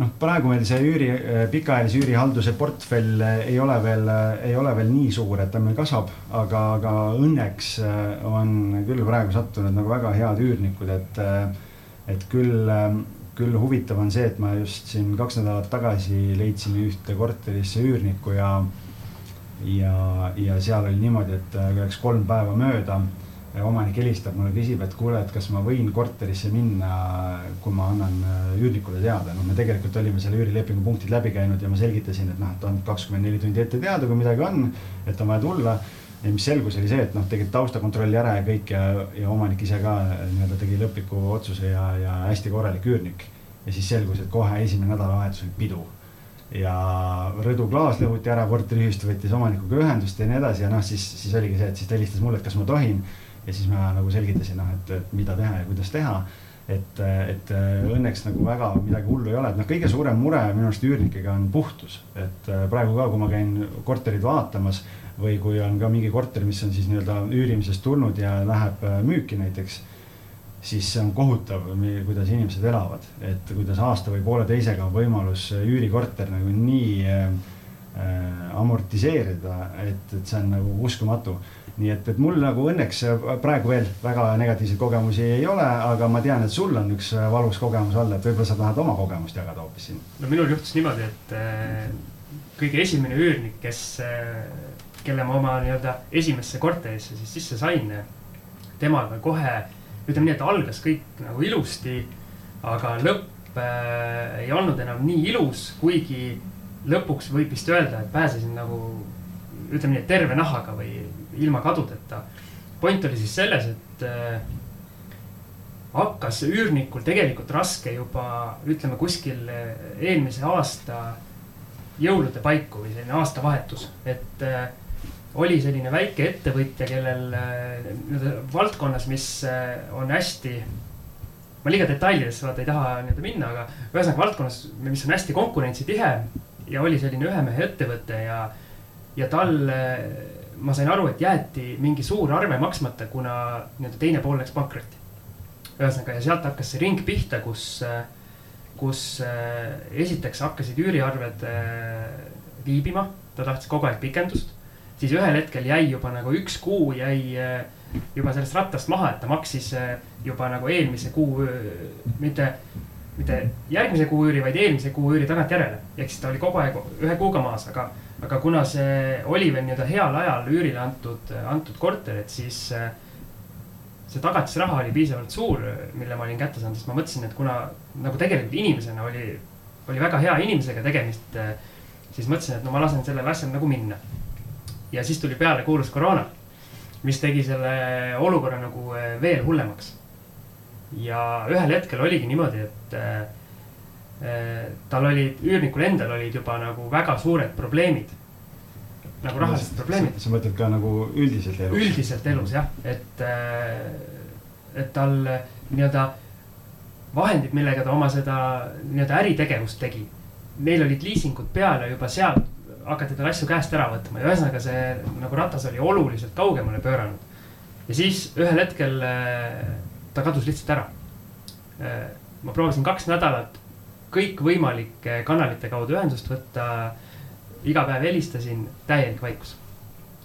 Noh, praegu meil see üüri, pikaajalise üürihalduse portfell ei ole veel, ei ole veel nii suur, et ta meil kasvab, aga, aga õnneks on küll praegu sattunud nagu väga head üürnikud, et, et küll, küll huvitav on see, et ma just siin kaks nädalat tagasi leidsin ühte korterisse üürnikku ja, ja, ja seal oli niimoodi, et läks kolm päeva mööda omanik helistab mulle, küsib, et kuule, et kas ma võin korterisse minna, kui ma annan äh, üürnikule teada. no me tegelikult olime selle üürilepingu punktid läbi käinud ja ma selgitasin, et noh, et on kakskümmend neli tundi ette teada, kui midagi on, et on vaja tulla. ja mis selgus, oli see, et noh, tegid taustakontrolli ära ja kõik ja, ja omanik ise ka äh, nii-öelda tegi lõpliku otsuse ja, ja hästi korralik üürnik. ja siis selgus, et kohe esimene nädalavahetus oli pidu ja Rõdu klaas lõhuti ära, korteriühistu võttis omanikuga ühendust ja nii edasi ja noh, siis, siis oligi see, et siis ta helistas mulle, et kas ma tohin. Ja siis ma nagu selgitasin, noh, et, et mida teha ja kuidas teha. et, et õnneks nagu väga midagi hullu ei ole, et noh, kõige suurem mure minu arust üürnikega on puhtus, et praegu ka, kui ma käin korterit vaatamas või kui on ka mingi korter, mis on siis nii-öelda üürimisest tulnud ja läheb müüki näiteks siis see on kohutav, kuidas inimesed elavad, et kuidas aasta või pooleteisega on võimalus üürikorter nagu nii äh, amortiseerida, et, et see on nagu uskumatu nii et, et mul nagu õnneks praegu veel väga negatiivseid kogemusi ei ole, aga ma tean, et sul on üks valus kogemus all, et võib-olla sa tahad oma kogemust jagada hoopis siin. no minul juhtus niimoodi, et äh, kõige esimene üürnik, kes äh,, kelle ma oma nii-öelda esimesse korterisse siis sisse sain, temaga kohe, ütleme nii, et algas kõik nagu ilusti, aga lõpp äh, ei olnud enam nii ilus, kuigi lõpuks võib vist öelda, et pääsesin nagu ütleme nii, et terve nahaga või ilma kadudeta. point oli siis selles, et äh, hakkas üürnikul tegelikult raske juba ütleme kuskil eelmise aasta jõulude paiku või selline aastavahetus, et äh, oli selline väike ettevõtja, kellel äh, nii-öelda valdkonnas, mis äh, on hästi ma liiga detailidesse vaata ei taha nii-öelda minna, aga ühesõnaga valdkonnas, mis on hästi konkurentsitihe ja oli selline ühe mehe ettevõte ja, ja tal ma sain aru, et jäeti mingi suur arve maksmata, kuna nii-öelda teine pool läks pankrotti. ühesõnaga, ja sealt hakkas see ring pihta, kus, kus äh, esiteks hakkasid üüriarved äh, viibima, ta tahtis kogu aeg pikendust. Siis ühel hetkel jäi juba nagu üks kuu jäi äh, juba sellest rattast maha, et ta maksis juba nagu eelmise kuu, mitte mitte järgmise kuu üüri, vaid eelmise kuu üüri tagantjärele. ehk siis ta oli kogu aeg ühe kuuga maas, aga aga kuna see oli veel nii-öelda heal ajal üürile antud, antud korter, et siis äh, see tagatisraha oli piisavalt suur, mille ma olin kätte saanud, sest ma mõtlesin, et kuna nagu tegelikult inimesena oli, oli väga hea inimesega tegemist, siis mõtlesin, et no ma lasen sellel asjal nagu minna. Ja siis tuli peale kuulus koroona, mis tegi selle olukorra nagu äh, veel hullemaks. ja ühel hetkel oligi niimoodi, et Eh, tal olid, üürnikul endal olid juba nagu väga suured probleemid. nagu rahalised probleemid. sa mõtled ka nagu üldiselt elus? üldiselt elus jah, et, eh, et tal nii-öelda vahendid, millega ta oma seda nii-öelda äritegevust tegi. Neil olid liisingud peal ja juba sealt hakati tal asju käest ära võtma ja ühesõnaga see nagu ratas oli oluliselt kaugemale pööranud. ja siis ühel hetkel eh, ta kadus lihtsalt ära. ma proovisin kaks nädalat kõikvõimalike kanalite kaudu ühendust võtta. iga päev helistasin, täielik vaikus.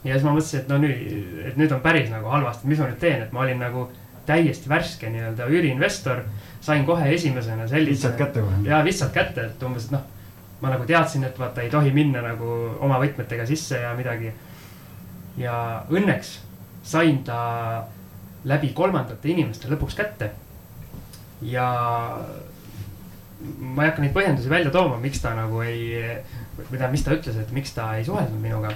ja siis ma mõtlesin, et no nüüd, et nüüd on päris nagu halvasti, mis ma nüüd teen, et ma olin nagu täiesti värske nii-öelda üüriinvestor. sain kohe esimesena sellise. lihtsalt kätte kohe. ja lihtsalt kätte, et umbes, et noh, ma nagu teadsin, et vaata ei tohi minna nagu oma võtmetega sisse ja midagi. ja õnneks sain ta läbi kolmandate inimeste lõpuks kätte. ja ma ei hakka neid põhjendusi välja tooma, miks ta nagu ei, või tähendab, mis ta ütles, et miks ta ei suhelnud minuga.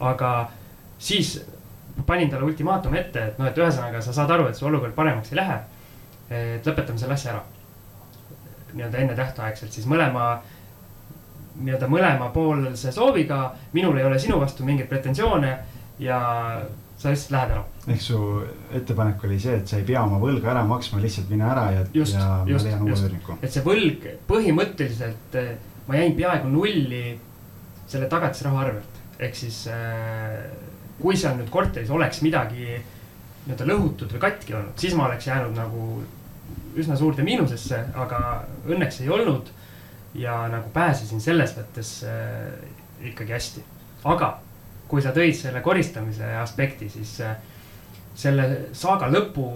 aga siis panin talle ultimaatumi ette, et noh, et ühesõnaga sa saad aru, et su olukord paremaks ei lähe. et lõpetame selle asja ära. nii-öelda ennetähtaegselt siis mõlema, nii-öelda mõlemapoolse sooviga, minul ei ole sinu vastu mingeid pretensioone ja sa lihtsalt lähed ära. ehk su ettepanek oli see, et sa ei pea oma võlga ära maksma, lihtsalt mine ära ja, ja ma leian uue üürniku. et see võlg põhimõtteliselt, eh, ma jäin peaaegu nulli selle tagatisraha arvelt. ehk siis eh, kui seal nüüd korteris oleks midagi nii-öelda lõhutud või katki olnud, siis ma oleks jäänud nagu üsna suurde miinusesse, aga õnneks ei olnud. Ja nagu pääsesin selles mõttes äh, ikkagi hästi. aga kui sa tõid selle koristamise aspekti, siis äh, selle saaga lõpu,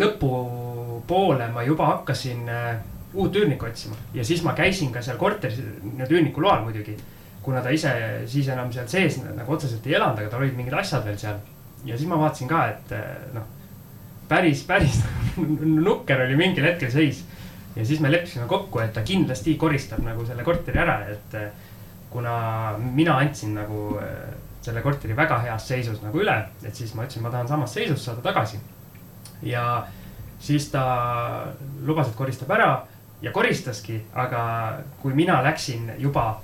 lõpupoole ma juba hakkasin äh, uut üürnikku otsima ja siis ma käisin ka seal korteris, nii-öelda üürniku loal muidugi. kuna ta ise siis enam seal sees nagu otseselt ei elanud, aga tal olid mingid asjad veel seal. ja siis ma vaatasin ka, et äh, noh, päris, päris (laughs) nukker oli mingil hetkel seis. Ja siis me leppisime kokku, et ta kindlasti koristab nagu selle korteri ära, et äh, kuna mina andsin nagu selle korteri väga heas seisus nagu üle, et siis ma ütlesin, ma tahan samas seisus saada tagasi. ja siis ta lubas, et koristab ära ja koristaski, aga kui mina läksin juba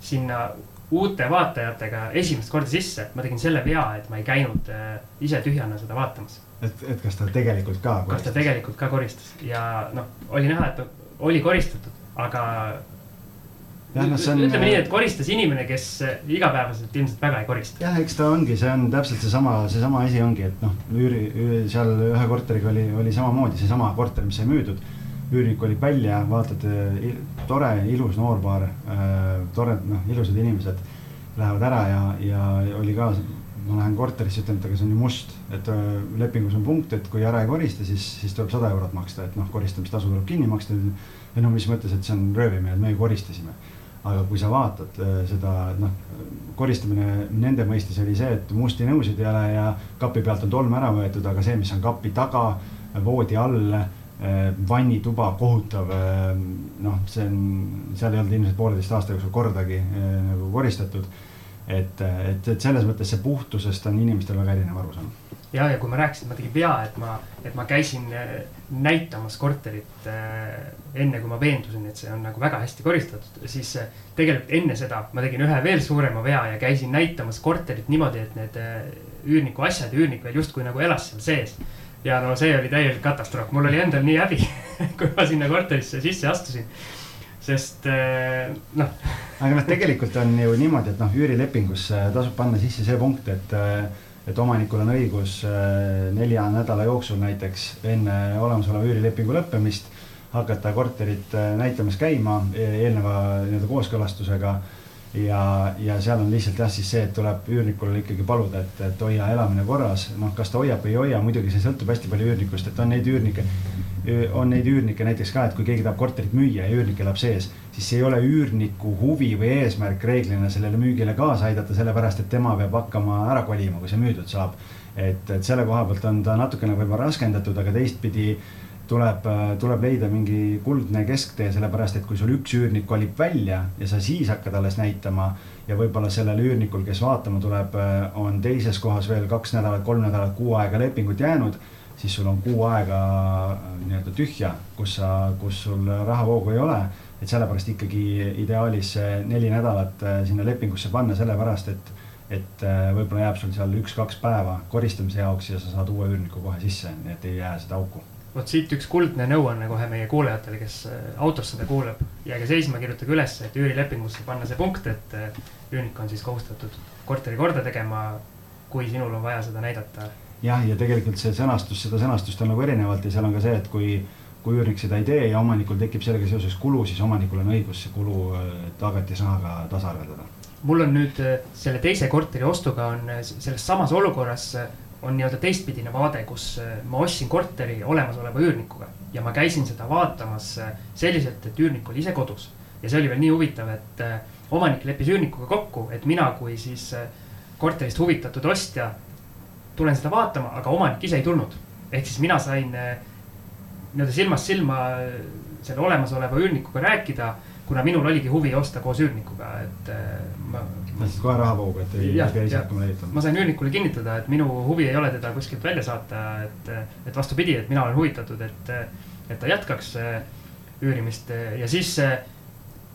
sinna uute vaatajatega esimest korda sisse, ma tegin selle vea, et ma ei käinud äh, ise tühjana seda vaatamas. Et, et kas ta tegelikult ka koristas? kas ta tegelikult ka koristas ja noh, oli näha, et oli koristatud, aga jah, noh, see on. ütleme nii, et koristas inimene, kes igapäevaselt ilmselt väga ei korista. jah, eks ta ongi, see on täpselt seesama, seesama asi ongi, et noh, üüri, seal ühe korteriga oli, oli samamoodi seesama korter, mis sai müüdud üürnik kolib välja, vaatad, tore, ilus noorpaar äh,, tore, noh, ilusad inimesed lähevad ära ja, ja oli ka, ma lähen korterisse, ütlen, et aga see on ju must, et äh, lepingus on punkt, et kui ära ei korista, siis, siis tuleb sada eurot maksta, et noh, koristamistasu tuleb kinni maksta. ja no mis mõttes, et see on röövimine, et me koristasime. aga kui sa vaatad äh, seda, noh, koristamine nende mõistes oli see, et musti nõusid ei ole ja kapi pealt on tolm ära võetud, aga see, mis on kapi taga, voodi all Äh, vannituba kohutav, noh, see on, seal ei olnud ilmselt pooleteist aasta jooksul kordagi nagu koristatud. Et, et, et selles mõttes see puhtusest on inimestel väga erinev arusaam. ja, ja kui ma rääkisin, ma tegin vea, et ma, et ma käisin näitamas korterit enne, kui ma veendusin, et see on nagu väga hästi koristatud, siis tegelikult enne seda ma tegin ühe veel suurema vea ja käisin näitamas korterit niimoodi, et need üürniku asjad ja üürnik veel justkui nagu elas seal sees. Ja no see oli täielik katastroof, mul oli endal nii häbi (laughs) kui ma sinna korterisse sisse astusin, sest eh, noh. aga noh, tegelikult on ju niimoodi, et noh, üürilepingusse tasub panna sisse see punkt, et, eh, et omanikul on õigus eh, nelja nädala jooksul näiteks enne olemasoleva üürilepingu lõppemist hakata korterit näitamas käima eelneva nii-öelda kooskõlastusega ja, ja seal on lihtsalt jah, siis see, et tuleb üürnikul ikkagi paluda, et, et hoia elamine korras, noh, kas ta hoiab või ei hoia, muidugi see sõltub hästi palju üürnikust, et on neid üürnikke, on neid üürnikke näiteks ka, et kui keegi tahab korterit müüa ja üürnik elab sees, siis ei ole üürniku huvi või eesmärk reeglina sellele müügile kaasa aidata, sellepärast et tema peab hakkama ära kolima, kui see müüdud saab. et, et selle koha pealt on ta natukene võib-olla raskendatud, aga teistpidi tuleb, tuleb leida mingi kuldne kesktee, sellepärast et kui sul üks üürnik kolib välja ja sa siis hakkad alles näitama ja võib-olla sellel üürnikul, kes vaatama tuleb, on teises kohas veel kaks nädalat, kolm nädalat, kuu aega lepingut jäänud, siis sul on kuu aega nii-öelda tühja, kus sa, kus sul rahavoogu ei ole. et sellepärast ikkagi ideaalis neli nädalat äh, sinna lepingusse panna, sellepärast et, et äh, võib-olla jääb sul seal üks-kaks päeva koristamise jaoks ja sa saad uue üürniku kohe sisse, nii et ei jää seda auku vot siit üks kuldne nõuanne kohe meie kuulajatele, kes äh, autos seda kuulab. jääge seisma, kirjutage üles, et üürilepingusse panna see punkt, et äh, üürnik on siis kohustatud korteri korda tegema, kui sinul on vaja seda näidata. Jah, ja tegelikult see sõnastus, seda sõnastust on nagu erinevalt ja seal on ka see, et kui, kui üürnik seda ei tee ja omanikul tekib sellega seoses kulu, siis omanikul on õigus see kulu tagatisrahaga tasaarveldada. mul on nüüd selle teise korteri ostuga on selles samas olukorras on nii-öelda teistpidine vaade, kus ma ostsin korteri olemasoleva üürnikuga ja ma käisin seda vaatamas selliselt, et üürnik oli ise kodus. ja see oli veel nii huvitav, et omanik leppis üürnikuga kokku, et mina kui siis korterist huvitatud ostja tulen seda vaatama, aga omanik ise ei tulnud. ehk siis mina sain nii-öelda silmast silma selle olemasoleva üürnikuga rääkida kuna minul oligi huvi osta koos üürnikuga, et äh, ma. tahtsid kohe rahavoogu, et ei pea ise hakkama leidma. ma sain üürnikule kinnitada, et minu huvi ei ole teda kuskilt välja saata, et, et vastupidi, et mina olen huvitatud, et, et ta jätkaks üürimist ja siis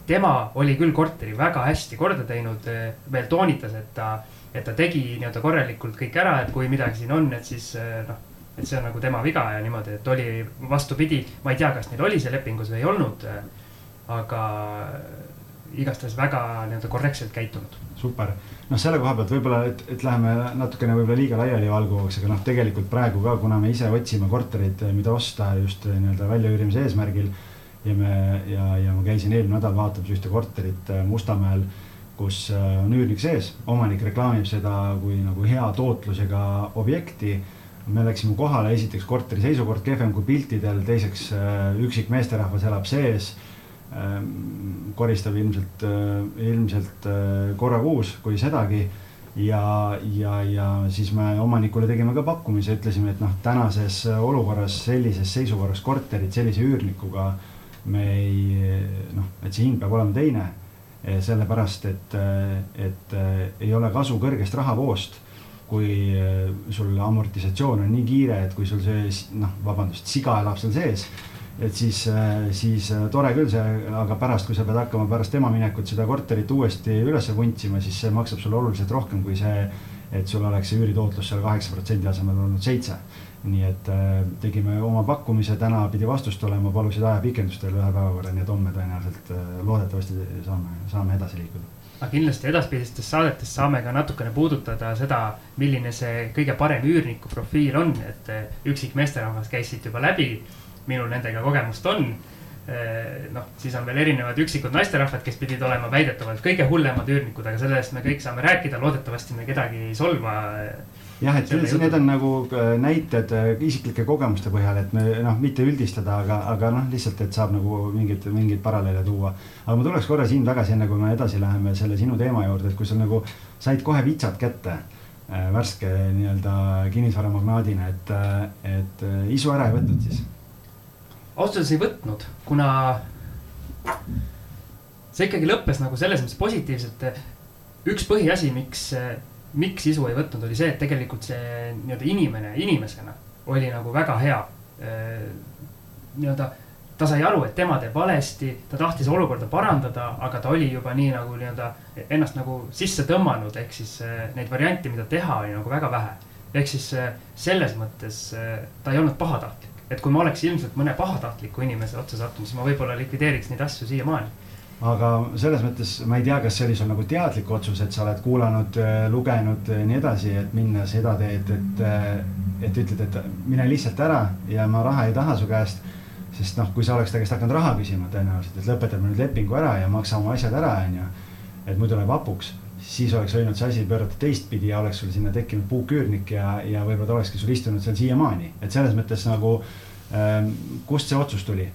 tema oli küll korteri väga hästi korda teinud, veel toonitas, et ta, et ta tegi nii-öelda korralikult kõik ära, et kui midagi siin on, et siis noh et see on nagu tema viga ja niimoodi, et oli vastupidi, ma ei tea, kas neil oli see lepingus või ei olnud aga igastahes väga nii-öelda korrektselt käitunud. super, noh, selle koha pealt võib-olla, et, et läheme natukene võib-olla liiga laialivalguvaks, aga noh, tegelikult praegu ka, kuna me ise otsime korterit, mida osta just nii-öelda väljaüürimise eesmärgil ja me ja, ja ma käisin eelmine nädal vaatamas ühte korterit Mustamäel, kus on üürnik sees, omanik reklaamib seda kui nagu hea tootlusega objekti me läksime kohale, esiteks korteri seisukord kehvem kui piltidel, teiseks üksik meesterahvas elab sees Ehm, koristab ilmselt, äh, ilmselt äh, korra kuus, kui sedagi. ja, ja, ja siis me omanikule tegime ka pakkumise, ütlesime, et noh, tänases olukorras sellises seisukorras korterit sellise üürnikuga me ei noh, et see hind peab olema teine. Sellepärast, et, et ei ole kasu kõrgest rahavoost kui sul amortisatsioon on nii kiire, et kui sul see noh, vabandust, siga elab seal sees et siis, siis tore küll see, aga pärast, kui sa pead hakkama pärast ema minekut seda korterit uuesti üles vuntsima, siis see maksab sulle oluliselt rohkem kui see, et sul oleks see üüritootlus seal kaheksa protsendi asemel olnud seitse. Nii et äh, tegime oma pakkumise, täna pidi vastust tulema, palusid ajapikendust veel ühe päeva võrra, nii et homme tõenäoliselt loodetavasti saame, saame edasi liikuda aga kindlasti edaspidistes saadetes saame ka natukene puudutada seda, milline see kõige parem üürniku profiil on, et üksik meesterahvas käis siit juba läbi minul nendega kogemust on. Noh, siis on veel erinevad üksikud naisterahvad, kes pidid olema väidetavalt kõige hullemad üürnikud, aga sellest me kõik saame rääkida, loodetavasti me kedagi ei solva. Jah, et need on nagu äh, näited äh, isiklike kogemuste põhjal, et me noh, mitte üldistada, aga, aga noh, lihtsalt, et saab nagu mingeid, mingeid paralleele tuua. aga ma tuleks korra siin tagasi, enne kui me edasi läheme selle sinu teema juurde, et kui sa nagu said kohe vitsad kätte äh, värske nii-öelda kinnisvaramagnaadina, et, et isu ära ei võtnud siis ausalt öeldes ei võtnud, kuna see ikkagi lõppes nagu selles mõttes positiivselt. üks põhiasi, miks, miks isu ei võtnud, oli see, et tegelikult see nii-öelda inimene inimesena oli nagu väga hea. nii-öelda ta sai aru, et tema teeb valesti, ta tahtis olukorda parandada, aga ta oli juba nii nagu nii-öelda ennast nagu sisse tõmmanud, ehk siis neid variante, mida teha, oli nagu väga vähe. ehk siis selles mõttes ta ei olnud pahatahtlik et kui ma oleks ilmselt mõne pahatahtliku inimese otsa sattunud, siis ma võib-olla likvideeriks neid asju siiamaani aga selles mõttes ma ei tea, kas see oli sul nagu teadlik otsus, et sa oled kuulanud, äh, lugenud ja nii edasi, et minna seda teed, et, äh, et ütled, et mine lihtsalt ära ja ma raha ei taha su käest. sest noh, kui sa oleks ta käest hakanud raha küsima tõenäoliselt, et lõpetame nüüd lepingu ära ja maksa oma asjad ära, onju. et muidu läheb hapuks, siis oleks võinud see asi pöörata teistpidi ja oleks sul sinna tekkinud puuküürnik ja, ja võib-olla ta olekski sul istunud seal siiamaani, et selles mõttes nagu ähm, kust see otsus tuli,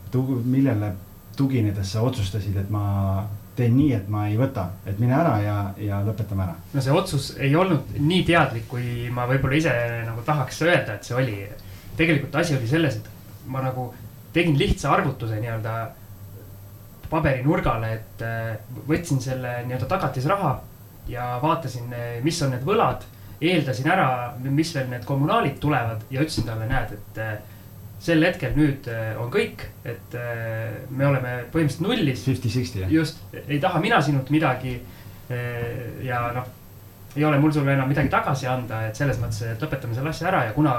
millele tuginedes sa otsustasid, et ma teen nii, et ma ei võta, et mine ära ja, ja lõpetame ära. no see otsus ei olnud nii teadlik, kui ma võib-olla ise nagu tahaks öelda, et see oli. tegelikult asi oli selles, et ma nagu tegin lihtsa arvutuse nii-öelda paberinurgale, et äh, võtsin selle nii-öelda tagatisraha ja vaatasin, mis on need võlad. eeldasin ära, mis veel need kommunaalid tulevad ja ütlesin talle, näed, et äh, sel hetkel nüüd äh, on kõik, et äh, me oleme põhimõtteliselt nullis. Fifty-sixty jah. just, ei taha mina sinult midagi. Äh, ja noh, ei ole mul sulle enam midagi tagasi anda, et selles mõttes, et lõpetame selle asja ära ja kuna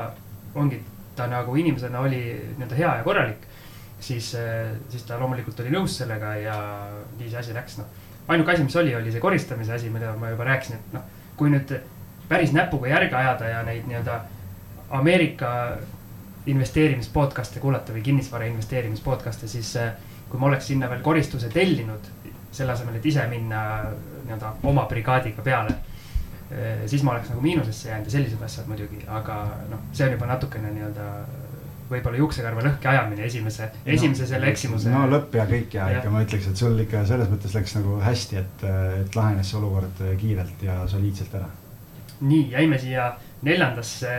ongi ta nagu inimesena oli nii-öelda hea ja korralik. siis, siis ta loomulikult oli nõus sellega ja nii see asi läks, noh. ainuke asi, mis oli, oli see koristamise asi, mida ma juba rääkisin, et noh, kui nüüd päris näpuga järge ajada ja neid nii-öelda Ameerika investeerimis podcast'e kuulata või kinnisvara investeerimis podcast'e, siis äh, kui ma oleks sinna veel koristuse tellinud, selle asemel, et ise minna nii-öelda oma brigaadiga peale. Äh, siis ma oleks nagu miinusesse jäänud ja sellised asjad muidugi, aga noh, see on juba natukene nii-öelda võib-olla juuksekarva lõhki ajamine esimese no,, esimese selle eksimuse. no lõpp ja kõik ja, ja ikka ma ütleks, et sul ikka selles mõttes läks nagu hästi, et, et lahenes see olukord kiirelt ja soliidselt ära. nii, jäime siia neljandasse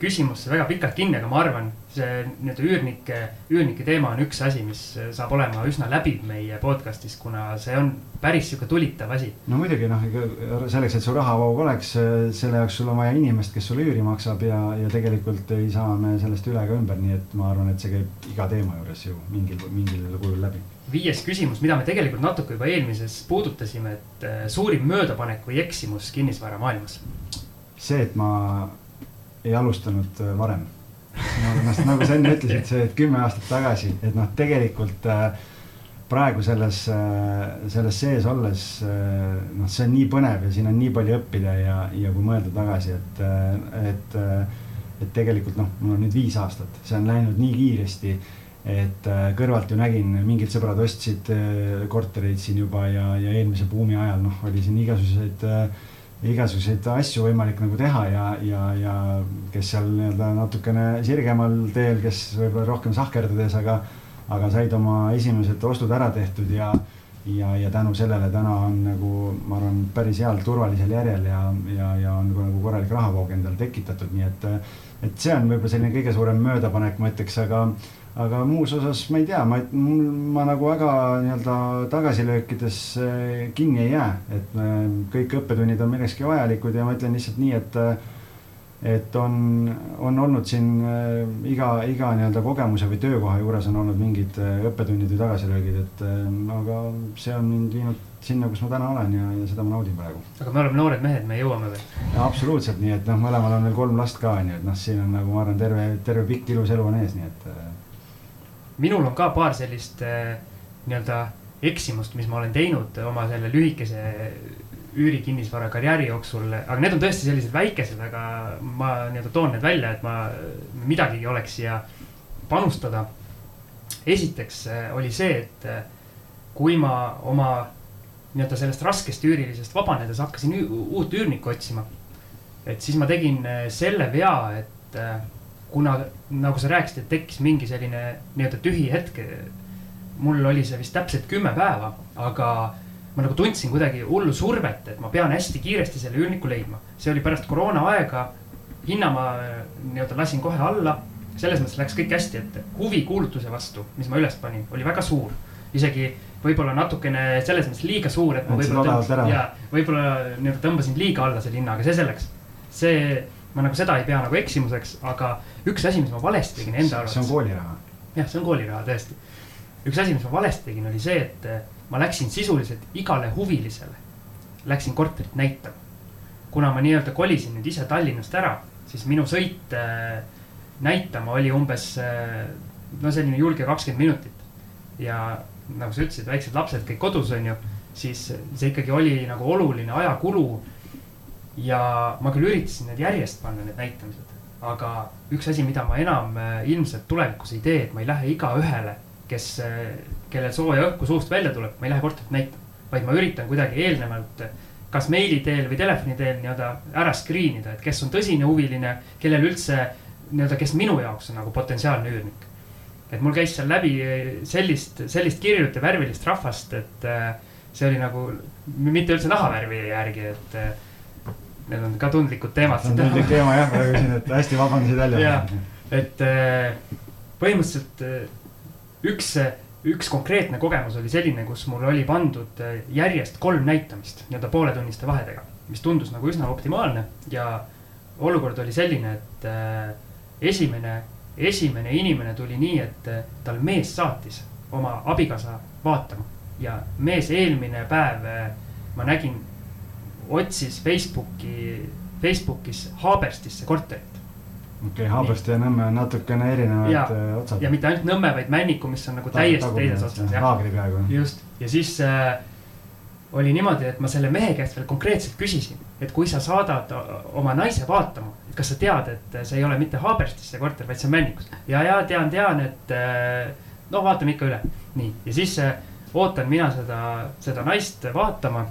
küsimusse väga pikalt kinni, aga ma arvan, see nii-öelda üürnike, üürnike teema on üks asi, mis saab olema üsna läbiv meie podcast'is, kuna see on päris sihuke tulitav asi. no muidugi noh, selleks, et su rahavoog oleks, selle jaoks sul on vaja inimest, kes sulle üüri maksab ja, ja tegelikult ei saa me sellest üle ega ümber, nii et ma arvan, et see käib iga teema juures ju mingil, mingil kujul läbi viies küsimus, mida me tegelikult natuke juba eelmises puudutasime, et äh, suurim möödapanek või eksimus kinnisvaramaailmas see, et ma ei alustanud äh, varem. noh, nagu sa enne ütlesid, see, et kümme aastat tagasi, et noh, tegelikult äh, praegu selles, äh, selles sees olles noh, see on nii põnev ja siin on nii palju õppida ja, ja kui mõelda tagasi, et, et, et tegelikult noh, mul on nüüd viis aastat, see on läinud nii kiiresti et kõrvalt ju nägin, mingid sõbrad ostsid kortereid siin juba ja, ja eelmise buumi ajal noh, oli siin igasuguseid äh, igasuguseid asju võimalik nagu teha ja, ja, ja kes seal nii-öelda natukene sirgemal teel, kes võib-olla rohkem sahkerdades, aga, aga said oma esimesed ostud ära tehtud ja, ja, ja tänu sellele täna on nagu, ma arvan, päris heal turvalisel järjel ja, ja, ja on nagu, nagu korralik rahavoog endale tekitatud, nii et, et see on võib-olla selline kõige suurem möödapanek, ma ütleks, aga aga muus osas ma ei tea, ma, ma nagu väga nii-öelda tagasilöökides eh, kinni ei jää, et eh, kõik õppetunnid on millekski vajalikud ja ma ütlen lihtsalt nii, et eh, et on, on olnud siin iga, iga nii-öelda kogemuse või töökoha juures on olnud mingid õppetunnid või tagasilöögid, et aga see on mind viinud sinna, kus ma täna olen ja, ja seda ma naudin praegu. aga me oleme noored mehed, me jõuame veel. absoluutselt, nii et noh, mõlemal on veel kolm last ka, nii et noh, siin on nagu ma arvan, terve, terve pikk ilus elu on ees, nii et minul on ka paar sellist äh, nii-öelda eksimust, mis ma olen teinud oma selle lühikese üürikinnisvara karjääri jooksul, aga need on tõesti sellised väikesed, aga ma nii-öelda toon need välja, et ma midagigi oleks siia panustada. esiteks äh, oli see, et äh, kui ma oma nii-öelda sellest raskest üürilisest vabanedes hakkasin uut üürnikku otsima. et siis ma tegin selle vea, et kuna nagu sa rääkisid, et tekkis mingi selline nii-öelda tühi hetk. mul oli see vist täpselt kümme päeva, aga ma nagu tundsin kuidagi hullu survet, et ma pean hästi kiiresti selle üürniku leidma. see oli pärast koroona aega. hinna ma nii-öelda lasin kohe alla. selles mõttes läks kõik hästi, et huvi kuulutuse vastu, mis ma üles panin, oli väga suur. isegi võib-olla natukene selles mõttes liiga suur, et ma võib-olla. ja võib-olla nii-öelda tõmbasin liiga alla selle hinna, aga see selleks. see ma nagu seda ei pea nagu eksimuseks, aga üks asi, mis ma valesti tegin enda arvates. see on kooliraha. jah, see on kooliraha tõesti. üks asi, mis ma valesti tegin, oli see, et eh, ma läksin sisuliselt igale huvilisele, läksin korterit näitama. kuna ma nii-öelda kolisin nüüd ise Tallinnast ära, siis minu sõit äh, näitama oli umbes äh, no selline julge kakskümmend minutit. ja nagu sa ütlesid, väiksed lapsed kõik kodus on ju, siis see ikkagi oli nagu oluline ajakulu ja ma küll üritasin need järjest panna, need näitamised, aga üks asi, mida ma enam äh, ilmselt tulevikus ei tee, et ma ei lähe igaühele, kes, äh, kellel sooja õhku suust välja tuleb, ma ei lähe korterit näitama. vaid ma üritan kuidagi eelnevalt, kas meili teel või telefoni teel nii-öelda ära screen ida, et kes on tõsine huviline, kellel üldse nii-öelda, kes minu jaoks on nagu potentsiaalne üürnik. et mul käis seal läbi sellist, sellist kirjut ja värvilist rahvast, et see oli nagu mitte üldse nahavärvi järgi, et need on ka tundlikud teemad. see on tundlik teema jah, praegu siin, et hästi vabandasid välja. et äh, põhimõtteliselt äh, üks, üks konkreetne kogemus oli selline, kus mul oli pandud äh, järjest kolm näitamist nii-öelda pooletunniste vahedega, mis tundus nagu üsna optimaalne ja olukord oli selline, et esimene, esimene inimene tuli nii, et tal mees saatis oma abikaasa vaatama ja mees eelmine päev ma nägin otsis Facebooki, Facebookis Haaberstisse korterit. okei okay,, Haaberst ja Nõmme on natukene erinevad ja, äh, otsad. ja mitte ainult Nõmme, vaid Männiku, mis on nagu täiesti teises otsas. laagri peaaegu. just, ja siis äh, oli niimoodi, et ma selle mehe käest veel konkreetselt küsisin, et kui sa saadad oma naise vaatama, et kas sa tead, et see ei ole mitte Haaberstis see korter, vaid see on Männikus. ja, ja tean, tean, et äh, noh, vaatame ikka üle. nii, ja siis äh, ootan mina seda, seda naist vaatama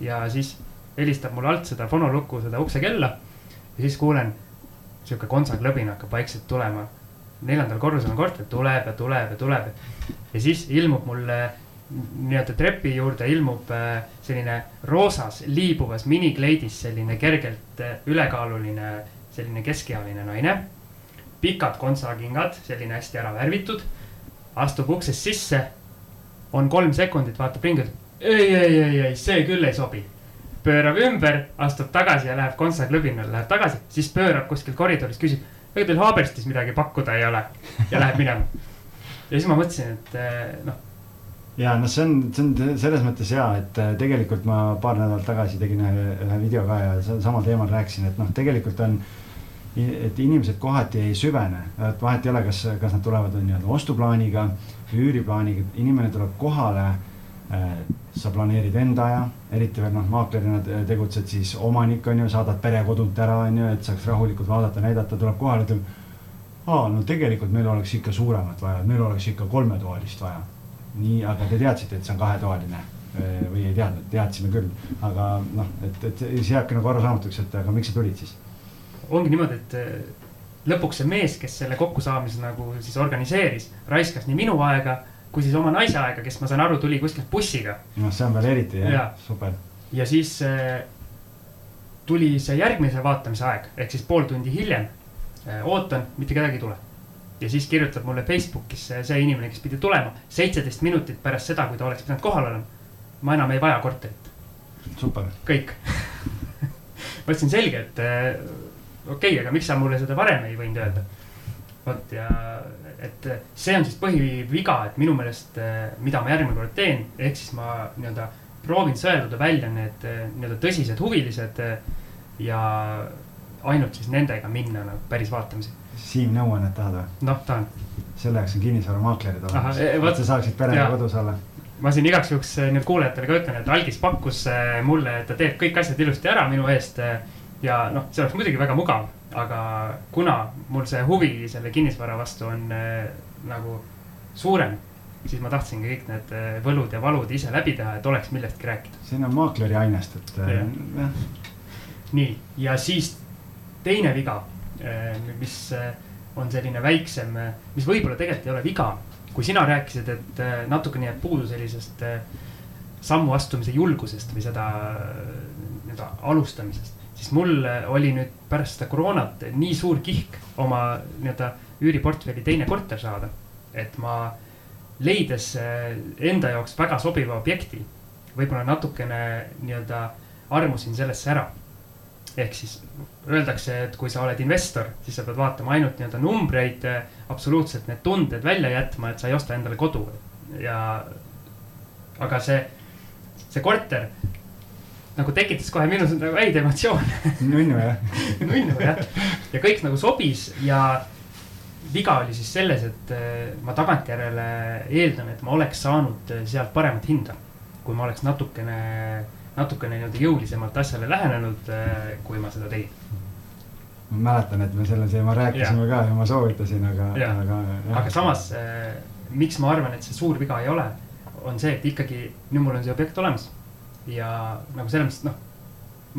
ja siis helistab mulle alt seda fonolukku, seda uksekella. ja siis kuulen, sihuke kontsaklõbin hakkab vaikselt tulema. neljandal korrusel on korter, tuleb ja tuleb ja tuleb. ja siis ilmub mulle nii-öelda trepi juurde ilmub äh, selline roosas liibuvas minikleidis selline kergelt äh, ülekaaluline, selline keskealine naine. pikad kontsakingad, selline hästi ära värvitud. astub uksest sisse, on kolm sekundit, vaatab ringi, ei, ei, ei, ei, see küll ei sobi pöörab ümber, astub tagasi ja läheb kontsertklubinale, läheb tagasi, siis pöörab kuskil koridoris, küsib. ega teil Haaberstis midagi pakkuda ei ole ja läheb minema. ja siis ma mõtlesin, et eh, noh. ja noh, see on, see on selles mõttes hea, et eh, tegelikult ma paar nädalat tagasi tegin ühe, video ka ja samal teemal rääkisin, et noh, tegelikult on et inimesed kohati ei süvene, et vahet ei ole, kas, kas nad tulevad nii-öelda ostuplaaniga üüriplaaniga, inimene tuleb kohale sa planeerid enda aja, eriti veel noh, maaklerina tegutsed siis omanik on ju, saadad pere kodunt ära, on ju, et saaks rahulikult vaadata, näidata, tuleb kohale, ütleb. aa, no tegelikult meil oleks ikka suuremat vaja, meil oleks ikka kolmetoalist vaja. nii, aga te teadsite, et see on kahetoaline või ei teadnud, teadsime küll, aga noh, et, et siis jääbki nagu arusaamatuks, et aga miks sa tulid siis? ongi niimoodi, et eh, lõpuks see mees, kes selle kokkusaamise nagu siis organiseeris, raiskas nii minu aega kui siis oma naise aega, kes ma saan aru, tuli kuskilt bussiga. noh, see on veel eriti jah ja., super. ja siis äh, tuli see järgmise vaatamise aeg ehk siis pool tundi hiljem äh,. ootan, mitte kedagi ei tule. ja siis kirjutab mulle Facebookis see inimene, kes pidi tulema seitseteist minutit pärast seda, kui ta oleks pidanud kohal olema. ma enam ei vaja korterit. super. kõik (laughs) ma ütlesin selge, et äh, okei okay,, aga miks sa mulle seda varem ei võinud öelda? vot ja, et see on siis põhiviga, et minu meelest, mida ma järgmine kord teen, ehk siis ma nii-öelda proovin sõeluda välja need nii-öelda tõsised huvilised ja ainult siis nendega minna nagu päris vaatamisi. Siim nõuannet tahad või? noh, tahan. selle jaoks on kinnisvaramaaklerid olemas, e, et sa saaksid perega kodus olla ma siin igaks juhuks nüüd kuulajatele ka ütlen, et Algis pakkus mulle, et ta teeb kõik asjad ilusti ära minu eest ja noh, see oleks muidugi väga mugav, aga kuna mul see huvi selle kinnisvara vastu on äh, nagu suurem, siis ma tahtsingi kõik need äh, võlud ja valud ise läbi teha, et oleks millestki rääkida. siin on maakleri ainest, et äh, jah. nii, ja siis teine viga, äh, mis äh, on selline väiksem, mis võib-olla tegelikult ei ole viga. kui sina rääkisid, et natukene jääb puudu sellisest sammu astumise julgusest või seda nii-öelda alustamisest siis mul oli nüüd pärast seda koroonat nii suur kihk oma nii-öelda üüriportfelli teine korter saada. et ma leides enda jaoks väga sobiva objekti, võib-olla natukene nii-öelda armusin sellesse ära. ehk siis öeldakse, et kui sa oled investor, siis sa pead vaatama ainult nii-öelda numbreid, absoluutselt need tunded välja jätma, et sa ei osta endale kodu ja. aga see, see korter nagu tekitas kohe minus nagu häid emotsioone. nunnu jah nunnu jah, ja kõik nagu sobis ja viga oli siis selles, et eh, ma tagantjärele eeldan, et ma oleks saanud eh, sealt paremat hinda. kui ma oleks natukene, natukene nii-öelda jõulisemalt asjale lähenenud, eh, kui ma seda tegin. ma mäletan, et me sellel teemal rääkisime ja. ka ja ma soovitasin, aga, aga. aga samas, miks ma arvan, et see suur viga ei ole, on see, et ikkagi nüüd mul on see objekt olemas ja nagu selles mõttes, noh.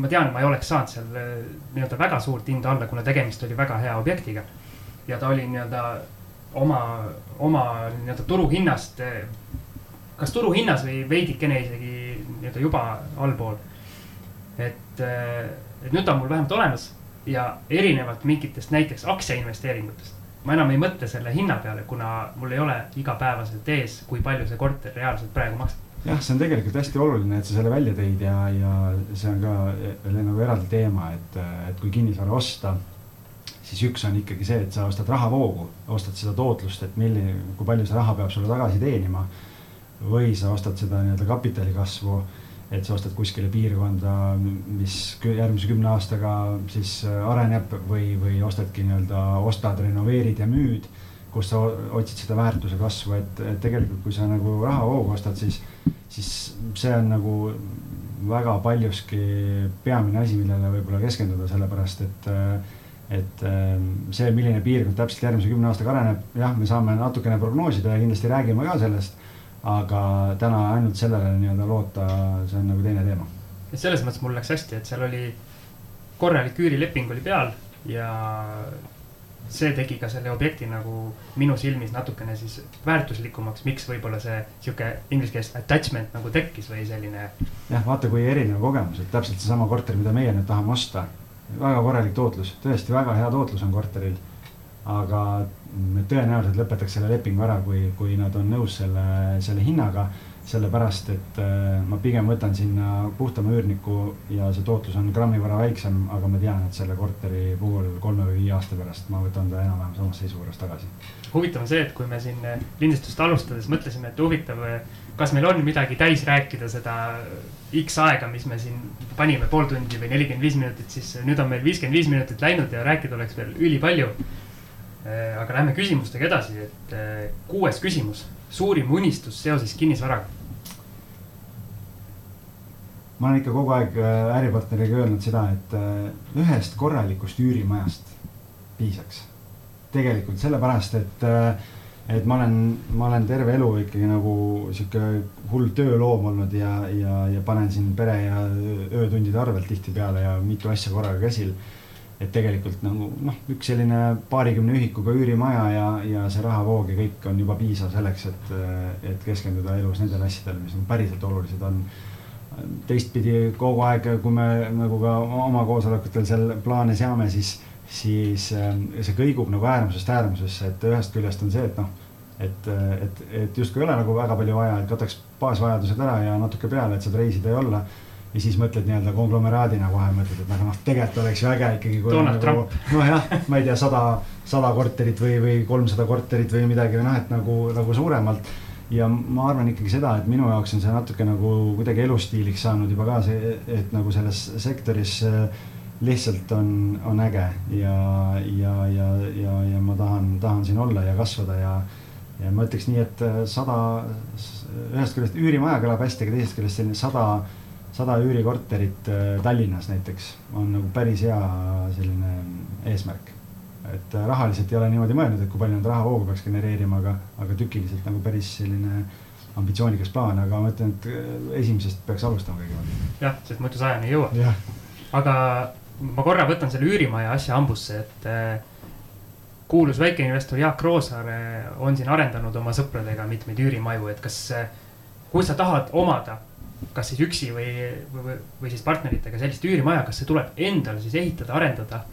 ma tean, et ma ei oleks saanud seal eh, nii-öelda väga suurt hinda alla, kuna tegemist oli väga hea objektiga. ja ta oli nii-öelda oma, oma nii-öelda turuhinnast, eh, kas turuhinnas või veidikene isegi nii-öelda juba allpool. et, eh, et nüüd ta on mul vähemalt olemas ja erinevalt mingitest näiteks aktsiainvesteeringutest ma enam ei mõtle selle hinna peale, kuna mul ei ole igapäevaselt ees, kui palju see korter reaalselt praegu maksab jah, see on tegelikult hästi oluline, et sa selle välja tõid ja, ja see on ka veel nagu eraldi teema, et, et kui kinnisvara osta, siis üks on ikkagi see, et sa ostad rahavoogu, ostad seda tootlust, et milline, kui palju see raha peab sulle tagasi teenima. või sa ostad seda nii-öelda kapitali kasvu, et sa ostad kuskile piirkonda, mis järgmise kümne aastaga siis areneb või, või ostadki nii-öelda, ostad, renoveerid ja müüd kus sa otsid seda väärtuse kasvu, et, et tegelikult, kui sa nagu rahavoogu ostad, siis, siis see on nagu väga paljuski peamine asi, millele võib-olla keskenduda, sellepärast et et see, milline piirkond täpselt järgmise kümne aastaga areneb, jah, me saame natukene prognoosida ja kindlasti räägime ka sellest. aga täna ainult sellele nii-öelda loota, see on nagu teine teema. selles mõttes mul läks hästi, et seal oli korralik üürileping oli peal ja see tegi ka selle objekti nagu minu silmis natukene siis väärtuslikumaks, miks võib-olla see sihuke inglise keeles attachment nagu tekkis või selline. jah, vaata, kui erinev kogemus, et täpselt seesama korter, mida meie nüüd tahame osta. väga korralik tootlus, tõesti väga hea tootlus on korteril. aga me tõenäoliselt lõpetaks selle lepingu ära, kui, kui nad on nõus selle, selle hinnaga sellepärast et äh, ma pigem võtan sinna puhtama üürniku ja see tootlus on grammi võrra väiksem, aga ma tean, et selle korteri puhul kolme või viie aasta pärast ma võtan ta enam-vähem samas seisukorras tagasi. huvitav on see, et kui me siin äh, lindistust alustades mõtlesime, et huvitav, äh, kas meil on midagi täis rääkida seda X aega, mis me siin panime pool tundi või nelikümmend viis minutit, siis nüüd on meil viiskümmend viis minutit läinud ja rääkida oleks veel ülipalju. aga lähme küsimustega edasi, et kuues küsimus, suurim unistus seoses kinnisvaraga ma olen ikka kogu aeg äh, äripartneriga öelnud seda, et äh, ühest korralikust üürimajast piisaks. tegelikult sellepärast, et et ma olen, ma olen terve elu ikkagi nagu sihuke hull tööloom olnud ja, ja, ja panen siin pere ja öötundide arvelt tihtipeale ja mitu asja korraga käsil. et tegelikult nagu noh, üks selline paarikümne ühikuga üürimaja ja, ja see rahavoog ja kõik on juba piisav selleks, et, et keskenduda elus nendele asjadele, mis nagu päriselt olulised on teistpidi kogu aeg, kui me nagu ka oma koosolekutel seal plaane seame, siis siis ähm, see kõigub nagu äärmusest äärmusesse, et ühest küljest on see, et noh, et, et, et justkui ei ole nagu väga palju vaja, et kataks baasvajadused ära ja natuke peale, et saad reisida ja olla. ja siis mõtled nii-öelda konglomeraadina kohe mõtled, et nagu noh, tegelikult oleks ju äge ikkagi. Nagu, (laughs) nojah, ma ei tea, sada, sada korterit või, või kolmsada korterit või midagi või noh, et nagu, nagu suuremalt ja ma arvan ikkagi seda, et minu jaoks on see natuke nagu kuidagi elustiiliks saanud juba ka see, et nagu selles sektoris äh, lihtsalt on, on äge ja, ja, ja, ja, ja ma tahan, tahan siin olla ja kasvada ja, ja ma ütleks nii, et äh, sada, ühest küljest üürimaja kõlab hästi, aga teisest küljest selline sada, sada üürikorterit äh, Tallinnas näiteks on nagu päris hea selline eesmärk. Et äh, rahaliselt ei ole niimoodi mõelnud, et kui palju nüüd rahavoogu peaks genereerima, aga, aga tükiliselt nagu päris selline ambitsioonikas plaan, aga ma ütlen, et esimesest peaks alustama kõigepealt. jah, sest muidu sajani ei jõua. aga ma korra võtan selle üürimaja asja hambusse, et äh, kuulus väikeinvestor Jaak Roosaar on siin arendanud oma sõpradega mitmeid üürimaju, et kas, äh, kui sa tahad omada, kas siis üksi või, või, või siis partneritega sellist üürimaja, kas see tuleb endal siis ehitada, arendada?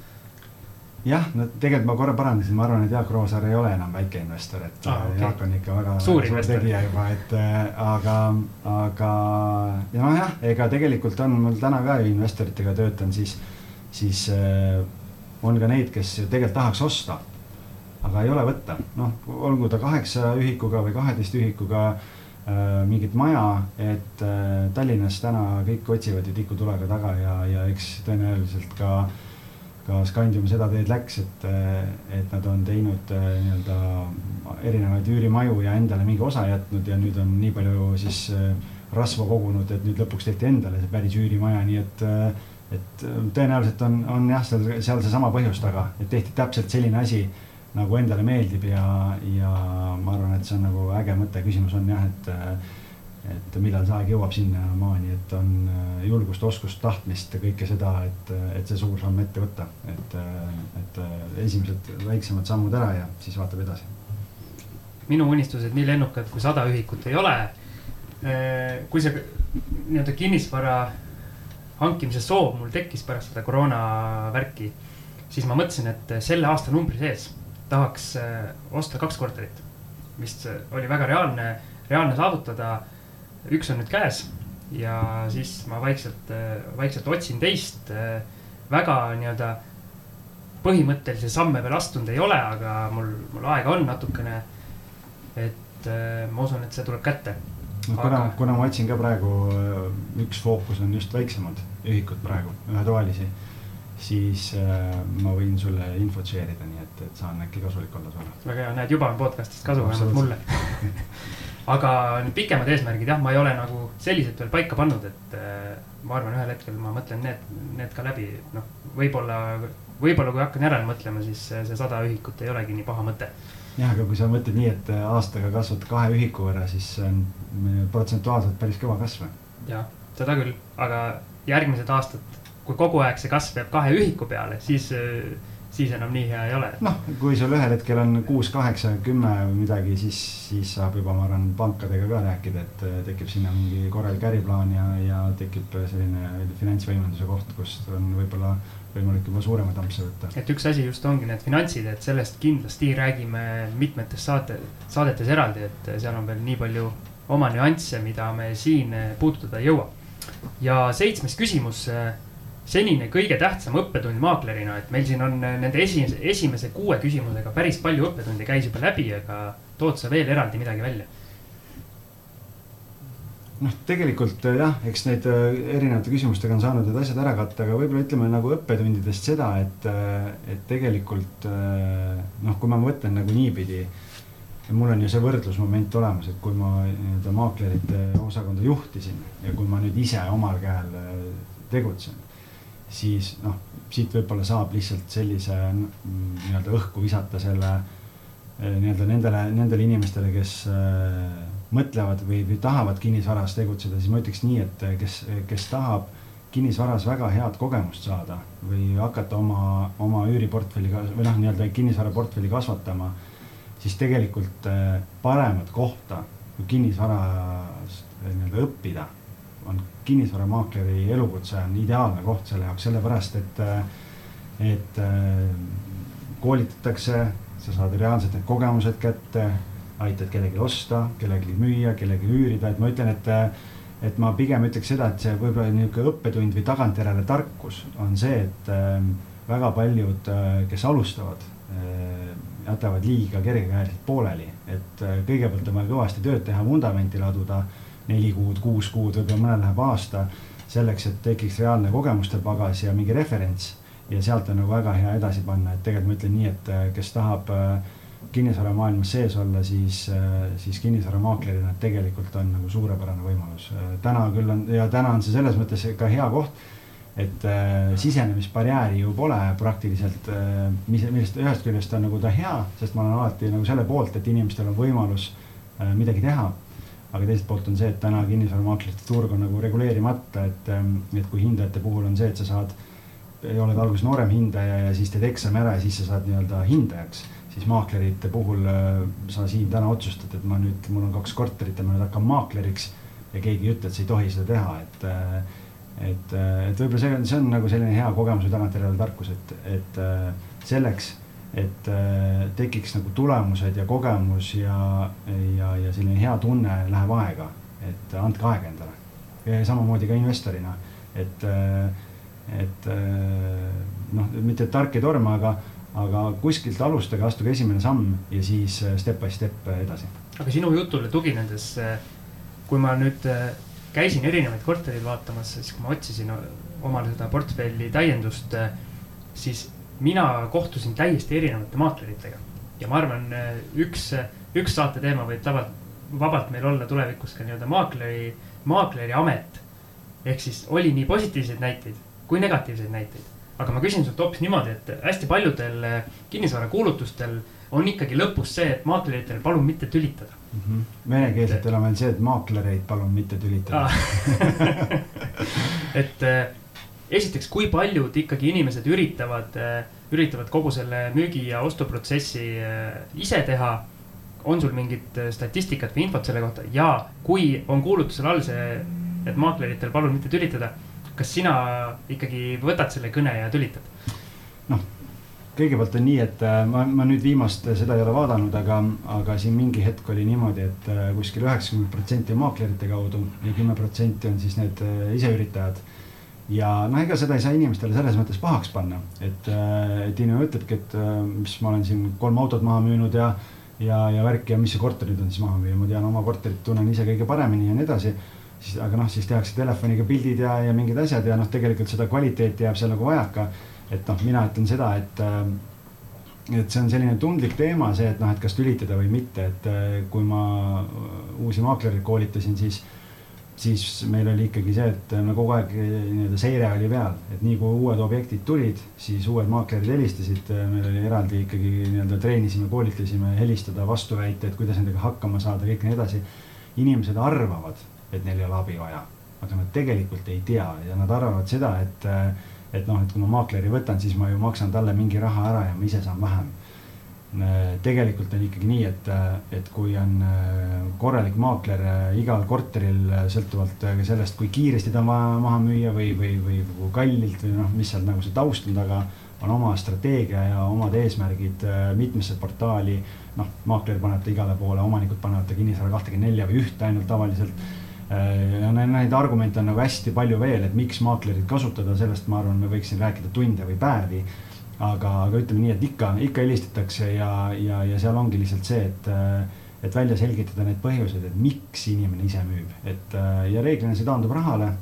Jah, no tegelikult ma korra parandasin, ma arvan, et Jaak Roosaar ei ole enam väikeinvestor, et ah, okay. Jaak on ikka väga suur, suur tegija juba, et äh, aga, aga ja nojah, ega tegelikult on mul täna ka investoritega töötan, siis siis äh, on ka neid, kes tegelikult tahaks osta, aga ei ole võtta, noh, olgu ta kaheksa ühikuga või kaheteist ühikuga äh, mingit maja, et äh, Tallinnas täna kõik otsivad ju tikutulega taga ja, ja eks tõenäoliselt ka ka Scandium seda teed läks, et, et nad on teinud nii-öelda erinevaid üürimaju ja endale mingi osa jätnud ja nüüd on nii palju siis rasva kogunud, et nüüd lõpuks tehti endale see päris üürimaja, nii et et äh, tõenäoliselt on, on jah, seal, seal seesama põhjus taga, et tehti täpselt selline asi nagu endale meeldib ja, ja ma arvan, et see on nagu äge mõte, küsimus on jah, et äh, et millal see aeg jõuab sinnamaani, et on äh, julgust, oskust, tahtmist kõike seda, et, et see suur samm ette võtta, et, et esimesed väiksemad sammud ära ja siis vaatab edasi. minu unistused nii lennukad kui sada ühikut ei ole. kui see nii-öelda kinnisvara hankimise soov mul tekkis pärast seda koroona värki, siis ma mõtlesin, et selle aastanumbri sees tahaks äh, osta kaks korterit. mis oli väga reaalne, reaalne saavutada. Üks on nüüd käes ja siis ma vaikselt, vaikselt otsin teist. Väga nii-öelda põhimõttelisi samme veel astunud ei ole, aga mul, mul aega on natukene. et ma usun, et see tuleb kätte kuna aga..., kuna ma otsin ka praegu, äh, üks fookus on just väiksemad ühikud praegu, ühetoalisi, siis äh, ma võin sulle infot share ida, nii et, et saan äkki kasulik olla sulle. väga hea, näed juba on podcast'ist kasu vähemalt mulle (laughs) aga need pikemad eesmärgid jah, ma ei ole nagu selliselt veel paika pannud, et äh, ma arvan, ühel hetkel ma mõtlen need, need ka läbi, noh, võib-olla, võib-olla kui hakkan järele mõtlema, siis see sada ühikut ei olegi nii paha mõte. Jah, aga kui sa mõtled nii, et aastaga kasvad kahe ühiku võrra, siis see on protsentuaalselt päris kõva kasv. jah, seda küll, aga järgmised aastad, kui kogu aeg see kasv jääb kahe ühiku peale, siis, siis enam nii hea ei ole. noh, kui sul ühel hetkel on kuus, kaheksa, kümme või midagi, siis, siis saab juba, ma arvan, pankadega ka rääkida, et tekib sinna mingi korralik äriplaan ja, ja tekib selline finantsvõimenduse koht, kus on võib-olla võimalik juba suuremaid ampse võtta. et üks asi just ongi need finantsid, et sellest kindlasti räägime mitmetes saate, saadetes eraldi, et seal on veel nii palju oma nüansse, mida me siin puudutada ei jõua. ja seitsmes küsimus, senine kõige tähtsam õppetund maaklerina, et meil siin on nende esimese, esimese kuue küsimusega päris palju õppetunde käis juba läbi, aga tood sa veel eraldi midagi välja noh, tegelikult äh, jah, eks neid äh, erinevate küsimustega on saanud need asjad ära katta, aga võib-olla ütleme nagu õppetundidest seda, et, äh, et tegelikult noh, kui ma mõtlen nagu niipidi. mul on ju see võrdlusmoment olemas, et kui ma nii-öelda maaklerite osakonda juhtisin ja kui ma nüüd ise omal käel tegutsen. Siis noh, siit võib-olla saab lihtsalt sellise nii-öelda õhku visata selle nii-öelda nendele, nendele inimestele, kes äh, mõtlevad või, või tahavad kinnisvaras tegutseda, siis ma ütleks nii, et kes, kes tahab kinnisvaras väga head kogemust saada või hakata oma, oma üüriportfelli või noh, nii-öelda kinnisvaraportfelli kasvatama, siis tegelikult paremat kohta kui kinnisvaras nii-öelda õppida on kinnisvaramaakleri elukutse on ideaalne koht selle jaoks, sellepärast et, et äh, koolitatakse, sa saad reaalselt need kogemused kätte, aitad kellelgi osta, kellelgi müüa, kellelgi üürida, et ma ütlen, et, et ma pigem ütleks seda, et see võib-olla niisugune õppetund või tagantjärele tarkus on see, et äh, väga paljud, äh, kes alustavad, jätavad liiga kergekäeliselt pooleli, et kõigepealt on vaja kõvasti tööd teha, vundamenti laduda neli kuud, kuus kuud, võib-olla mõnel läheb aasta selleks, et tekiks reaalne kogemuste pagas ja mingi referents. ja sealt on nagu väga hea edasi panna, et tegelikult ma ütlen nii, et äh, kes tahab äh, kinnisvaramaailmas sees olla, siis, äh, siis kinnisvaramaaklerina tegelikult on nagu suurepärane võimalus. täna küll on ja täna on see selles mõttes ka hea koht, et äh, sisenemisbarjääri ju pole praktiliselt äh,, mis, millest ühest küljest on nagu ta hea, sest ma olen alati nagu selle poolt, et inimestel on võimalus äh, midagi teha aga teiselt poolt on see, et täna kinnisvaramaaklerite turg on nagu reguleerimata, et, ähm, et kui hindajate puhul on see, et sa saad, oled alguses noorem hindaja ja siis teed eksami ära ja siis sa saad nii-öelda hindajaks, siis maaklerite puhul äh, sa siin täna otsustad, et ma nüüd, mul on kaks korterit ja ma nüüd hakkan maakleriks ja keegi ei ütle, et sa ei tohi seda teha, et äh, et, äh, et võib-olla see on, see on nagu selline hea kogemus või tagantjärele tarkus, et, et selleks et äh, tekiks nagu tulemused ja kogemus ja, ja, ja selline hea tunne läheb aega, et andke aega endale. samamoodi ka investorina, et, äh, et äh, noh, mitte tark ei torma, aga, aga kuskilt alustage, astuge esimene samm ja siis step by step edasi. aga sinu jutule tuginedes, kui ma nüüd käisin erinevaid kortereid vaatamas, siis kui ma otsisin omale seda portfelli täiendust, siis mina kohtusin täiesti erinevate maakleritega ja ma arvan, üks, üks saate teema võib vabalt, vabalt meil olla tulevikus ka nii-öelda maakleri, maakleri amet. ehk siis oli nii positiivseid näiteid kui negatiivseid näiteid. aga ma küsin sult hoopis niimoodi, et hästi paljudel kinnisvarakuulutustel on ikkagi lõpus see, et maakleritel palun mitte tülitada mm -hmm.. venekeelsetel on veel see, et maaklereid palun mitte tülitada ah. (laughs) et esiteks, kui paljud ikkagi inimesed üritavad, äh, üritavad kogu selle müügi ja ostuprotsessi äh, ise teha? on sul mingit äh, statistikat või infot selle kohta ja kui on kuulutusel all see, et maakleritel palun mitte tülitada, kas sina ikkagi võtad selle kõne ja tülitad? noh, kõigepealt on nii, et ma, ma nüüd viimast seda ei ole vaadanud, aga, aga siin mingi hetk oli niimoodi, et kuskil üheksakümmend protsenti on maaklerite kaudu ja kümme protsenti on siis need iseüritajad ja noh, ega seda ei saa inimestele selles mõttes pahaks panna, et, äh, inimene ütlebki, et äh, mis ma olen siin kolm autot maha müünud ja, ja, ja värk ja mis see korter nüüd on siis maha müüa, ma tean oma korterit, tunnen ise kõige paremini ja nii edasi. siis, aga noh, siis tehakse telefoniga pildid ja, ja mingid asjad ja noh, tegelikult seda kvaliteeti jääb seal nagu vajaka. et noh, mina ütlen seda, et äh, et see on selline tundlik teema, see, et noh, et kas tülitada või mitte, et kui ma uusi maaklereid koolitasin, siis siis meil oli ikkagi see, et me kogu aeg nii-öelda seire oli peal, et nii kui uued objektid tulid, siis uued maaklerid helistasid, meil oli eraldi ikkagi nii-öelda treenisime, koolitasime helistada vastuväiteid, kuidas nendega hakkama saada, kõik nii edasi. inimesed arvavad, et neil ei ole abi vaja, aga nad tegelikult ei tea ja nad arvavad seda, et, et noh, et kui ma maakleri võtan, siis ma ju maksan talle mingi raha ära ja ma ise saan vähem. Äh, tegelikult on ikkagi nii, et, äh, et kui on äh, korralik maakler igal korteril, sõltuvalt sellest, kui kiiresti ta on vaja maha müüa või, või, või kui kallilt või noh, mis seal nagu see taust on taga, on oma strateegia ja omad eesmärgid mitmesse portaali. noh, maakler paneb ta igale poole, omanikud panevad ta kinnisvara kahtekümmet nelja või ühte ainult tavaliselt ja neid argumente on nagu hästi palju veel, et miks maaklerit kasutada, sellest ma arvan, me võiksime rääkida tunde või päevi aga, aga ütleme nii, et ikka, ikka helistatakse ja, ja, ja seal ongi lihtsalt see, et, et välja selgitada need põhjused, et miks inimene ise müüb, et ja reeglina see taandub rahale.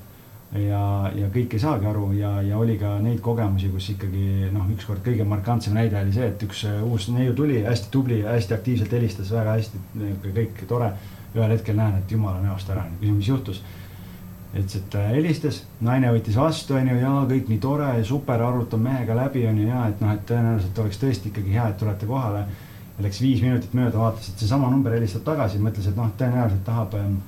ja, ja kõik ei saagi aru ja, ja oli ka neid kogemusi, kus ikkagi noh, ükskord kõige markantsem näide oli see, et üks uus neiu tuli, hästi tubli, hästi aktiivselt helistas, väga hästi, kõik tore. ühel hetkel näen, et jumala näost ära, küsin, mis juhtus ütles, et helistas, naine võttis vastu, onju, jaa, kõik nii tore, super, arutan mehega läbi, onju, ja et noh, et tõenäoliselt oleks tõesti ikkagi hea, et tulete kohale. Läks viis minutit mööda, vaatas, et seesama number helistab tagasi, mõtles, et noh, tõenäoliselt tahab, ähm,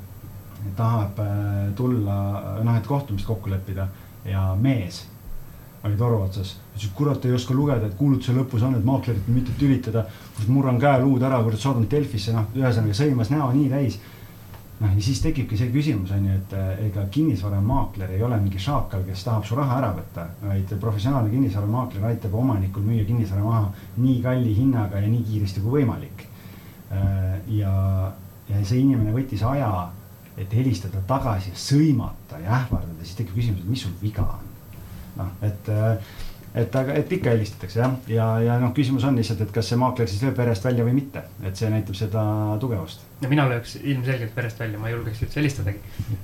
tahab äh, tulla, noh, et kohtumist kokku leppida ja mees oli toru otsas. ütles, et kurat, ei oska lugeda, et kuulutuse lõpus on, et maaklerit mitte tülitada. murran käeluud ära, kurat, saadan Delfisse, noh, ühesõnaga sõimas näo nii täis noh, ja siis tekibki see küsimus on ju, et äh, ega kinnisvaramaakler ei ole mingi šaakal, kes tahab su raha ära võtta, vaid professionaalne kinnisvaramaakler aitab omanikul müüa kinnisvara maha nii kalli hinnaga ja nii kiiresti kui võimalik. Äh, ja, ja see inimene võttis aja, et helistada tagasi, sõimata ja ähvardada, siis tekib küsimus, et mis sul viga on. noh, et äh, et aga, et ikka helistatakse jah, ja, ja, ja noh, küsimus on lihtsalt, et kas see maakler siis lööb verest välja või mitte, et see näitab seda tugevust. no mina lööks ilmselgelt verest välja, ma ei julgeks üldse helistadagi.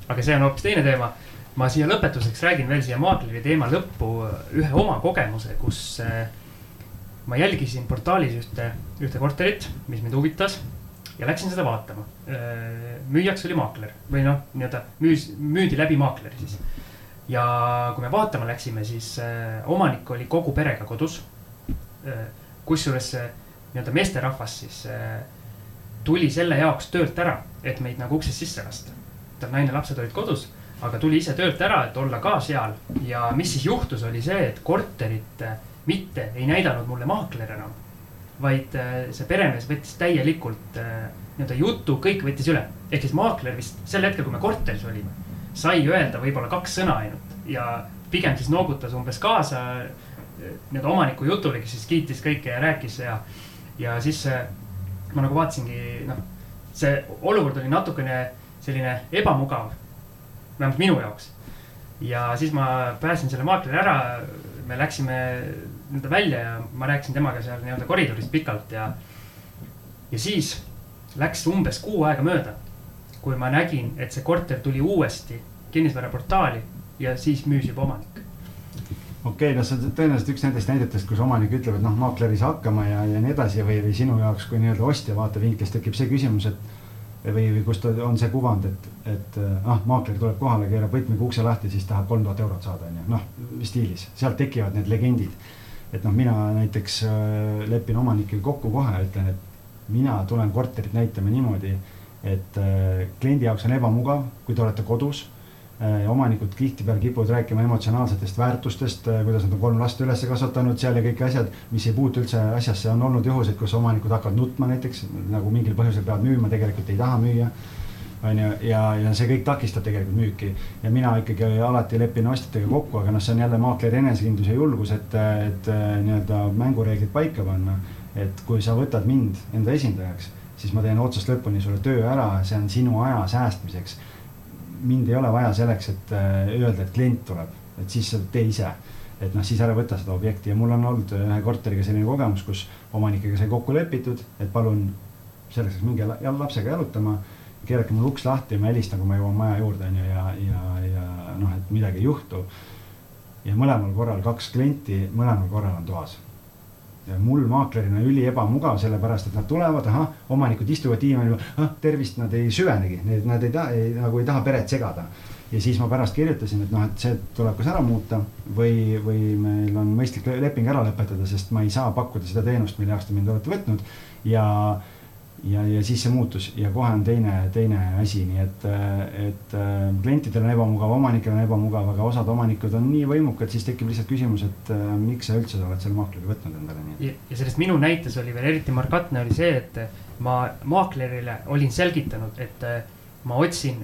aga see on hoopis teine teema. ma siia lõpetuseks räägin veel siia maakleri teema lõppu ühe oma kogemuse, kus äh, ma jälgisin portaalis ühte, ühte korterit, mis mind huvitas ja läksin seda vaatama. Äh, müüjaks oli maakler või noh, nii-öelda müüs, müüdi läbi maakleri siis ja kui me vaatama läksime, siis äh, omanik oli kogu perega kodus äh,. kusjuures see nii-öelda meesterahvas siis äh, tuli selle jaoks töölt ära, et meid nagu uksest sisse lasta. tal naine, lapsed olid kodus, aga tuli ise töölt ära, et olla ka seal ja mis siis juhtus, oli see, et korterit mitte ei näidanud mulle maakler enam. vaid see peremees võttis täielikult nii-öelda jutu, kõik võttis üle, ehk siis maakler vist sel hetkel, kui me korteris olime sai öelda võib-olla kaks sõna ainult ja pigem siis noogutas umbes kaasa nii-öelda omaniku jutule, kes siis kiitis kõike ja rääkis ja, ja siis ma nagu vaatasingi, noh, see olukord oli natukene selline ebamugav, vähemalt minu jaoks. ja siis ma pääsin selle maakleri ära, me läksime nii-öelda välja ja ma rääkisin temaga seal nii-öelda koridoris pikalt ja, ja siis läks umbes kuu aega mööda kui ma nägin, et see korter tuli uuesti kinnisvaraportaali ja siis müüs juba omanik. okei okay,, no see on tõenäoliselt üks nendest näidetest, kus omanik ütleb, et noh, maakler ei saa hakkama ja, ja nii edasi või, või sinu jaoks kui nii-öelda ostja vaatevinklist tekib see küsimus, et või, või kus ta on see kuvand, et, et ah, maakler tuleb kohale, keerab võtmega ukse lahti, siis tahab kolm tuhat eurot saada, onju, noh stiilis, sealt tekivad need legendid. et noh, mina näiteks äh, lepin omanikega kokku kohe, ütlen, et mina tulen korterit näitama niimoodi et äh, kliendi jaoks on ebamugav, kui te olete kodus. Äh, omanikud tihtipeale kipuvad rääkima emotsionaalsetest väärtustest, äh, kuidas nad on kolm last üles kasvatanud seal ja kõik asjad, mis ei puutu üldse asjasse, on olnud juhuseid, kus omanikud hakkavad nutma näiteks nagu mingil põhjusel peavad müüma, tegelikult ei taha müüa on ju, ja, ja see kõik takistab tegelikult müüki. ja mina ikkagi alati lepin ostjatega kokku, aga noh, see on jälle maakleri enesekindlus ja julgus, et, et nii-öelda mängureeglid paika panna. et kui sa võtad mind enda esindajaks siis ma teen otsast lõpuni sulle töö ära, see on sinu aja säästmiseks. mind ei ole vaja selleks, et äh, öelda, et klient tuleb, et siis tee ise. et noh, siis ära võta seda objekti ja mul on olnud ühe korteriga selline kogemus, kus omanikega sai kokku lepitud, et palun selleks, et minge lapsega jalutama, keerake mul uks lahti ja ma helistan, kui ma jõuan maja juurde, on ju, ja, ja, ja noh, et midagi ei juhtu. ja mõlemal korral kaks klienti, mõlemal korral on toas mul maaklerina üli ebamugav, sellepärast et nad tulevad, ahah, omanikud istuvad diivanil, ah tervist, nad ei süvenegi, nad ei taha, nagu ei taha peret segada. ja siis ma pärast kirjutasin, et noh, et see tuleb kas ära muuta või, või meil on mõistlik leping ära lõpetada, sest ma ei saa pakkuda seda teenust, mille jaoks te mind olete võtnud ja ja, ja siis see muutus ja kohe on teine, teine asi, nii et, et äh, klientidel on ebamugav, omanikel on ebamugav, aga osad omanikud on nii võimukad, siis tekib lihtsalt küsimus, et äh, miks sa üldse oled selle maakleri võtnud endale, nii et. ja sellest minu näites oli veel eriti markantne oli see, et ma maaklerile olin selgitanud, et äh, ma otsin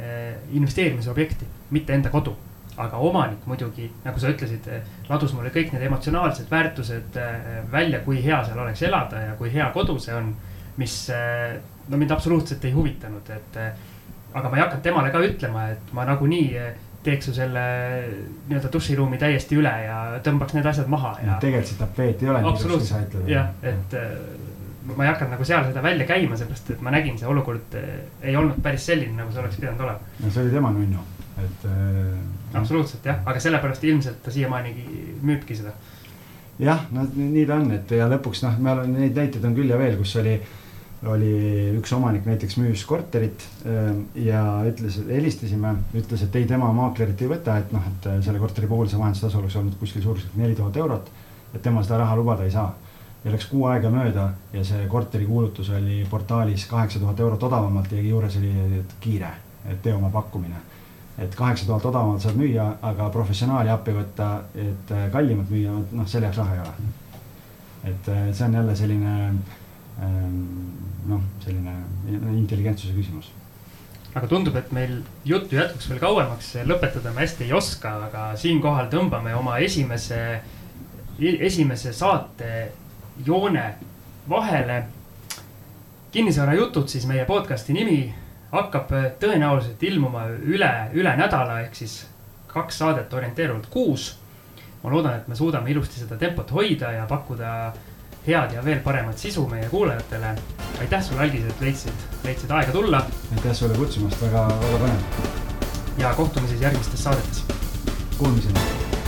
investeerimisobjekti, mitte enda kodu aga omanik muidugi, nagu sa ütlesid, ladus mulle kõik need emotsionaalsed väärtused välja, kui hea seal oleks elada ja kui hea kodu see on mis eh, no mind absoluutselt ei huvitanud, et. Eh, aga ma ei hakanud temale ka ütlema, et ma nagunii eh, teeks ju selle nii-öelda duširuumi täiesti üle ja tõmbaks need asjad maha ja. tegelikult see tapeet ei ole. absoluutselt, jah, et ma ei hakanud nagu seal seda välja käima, seepärast et ma nägin, see olukord ei olnud päris selline, nagu see oleks pidanud olema. no see oli tema nunnu, et äh,. absoluutselt jah, aga sellepärast ilmselt ta siiamaanigi müübki seda. jah, no nii ta on, et ja lõpuks noh, me oleme neid näiteid on küll ja veel, kus oli oli üks omanik näiteks müüs korterit äh, ja ütles, helistasime, ütles, et ei, tema maaklerit ei võta, et noh, et selle korteri puhul see vahendustasu oleks olnud kuskil suurusjärgus neli tuhat eurot. et tema seda raha lubada ei saa. ja läks kuu aega mööda ja see korteri kuulutus oli portaalis kaheksa tuhat eurot odavamalt ja juures oli kiire, tee oma pakkumine. et kaheksa tuhat odavamalt saad müüa, aga professionaali appi võtta, et kallimalt müüa, noh, selle jaoks raha ei ole. et see on jälle selline noh, selline intelligentsuse küsimus. aga tundub, et meil juttu jätkuks veel kauemaks, lõpetada me hästi ei oska, aga siinkohal tõmbame oma esimese, esimese saate joone vahele. kinnisvara jutud siis meie podcast'i nimi hakkab tõenäoliselt ilmuma üle, üle nädala ehk siis kaks saadet orienteeruvalt kuus. ma loodan, et me suudame ilusti seda tempot hoida ja pakkuda head ja veel paremat sisu meie kuulajatele. aitäh sulle, Algis, et leidsid, leidsid aega tulla. aitäh sulle kutsumast, väga, väga põnev. ja kohtume siis järgmistes saadetes. Kuulmiseni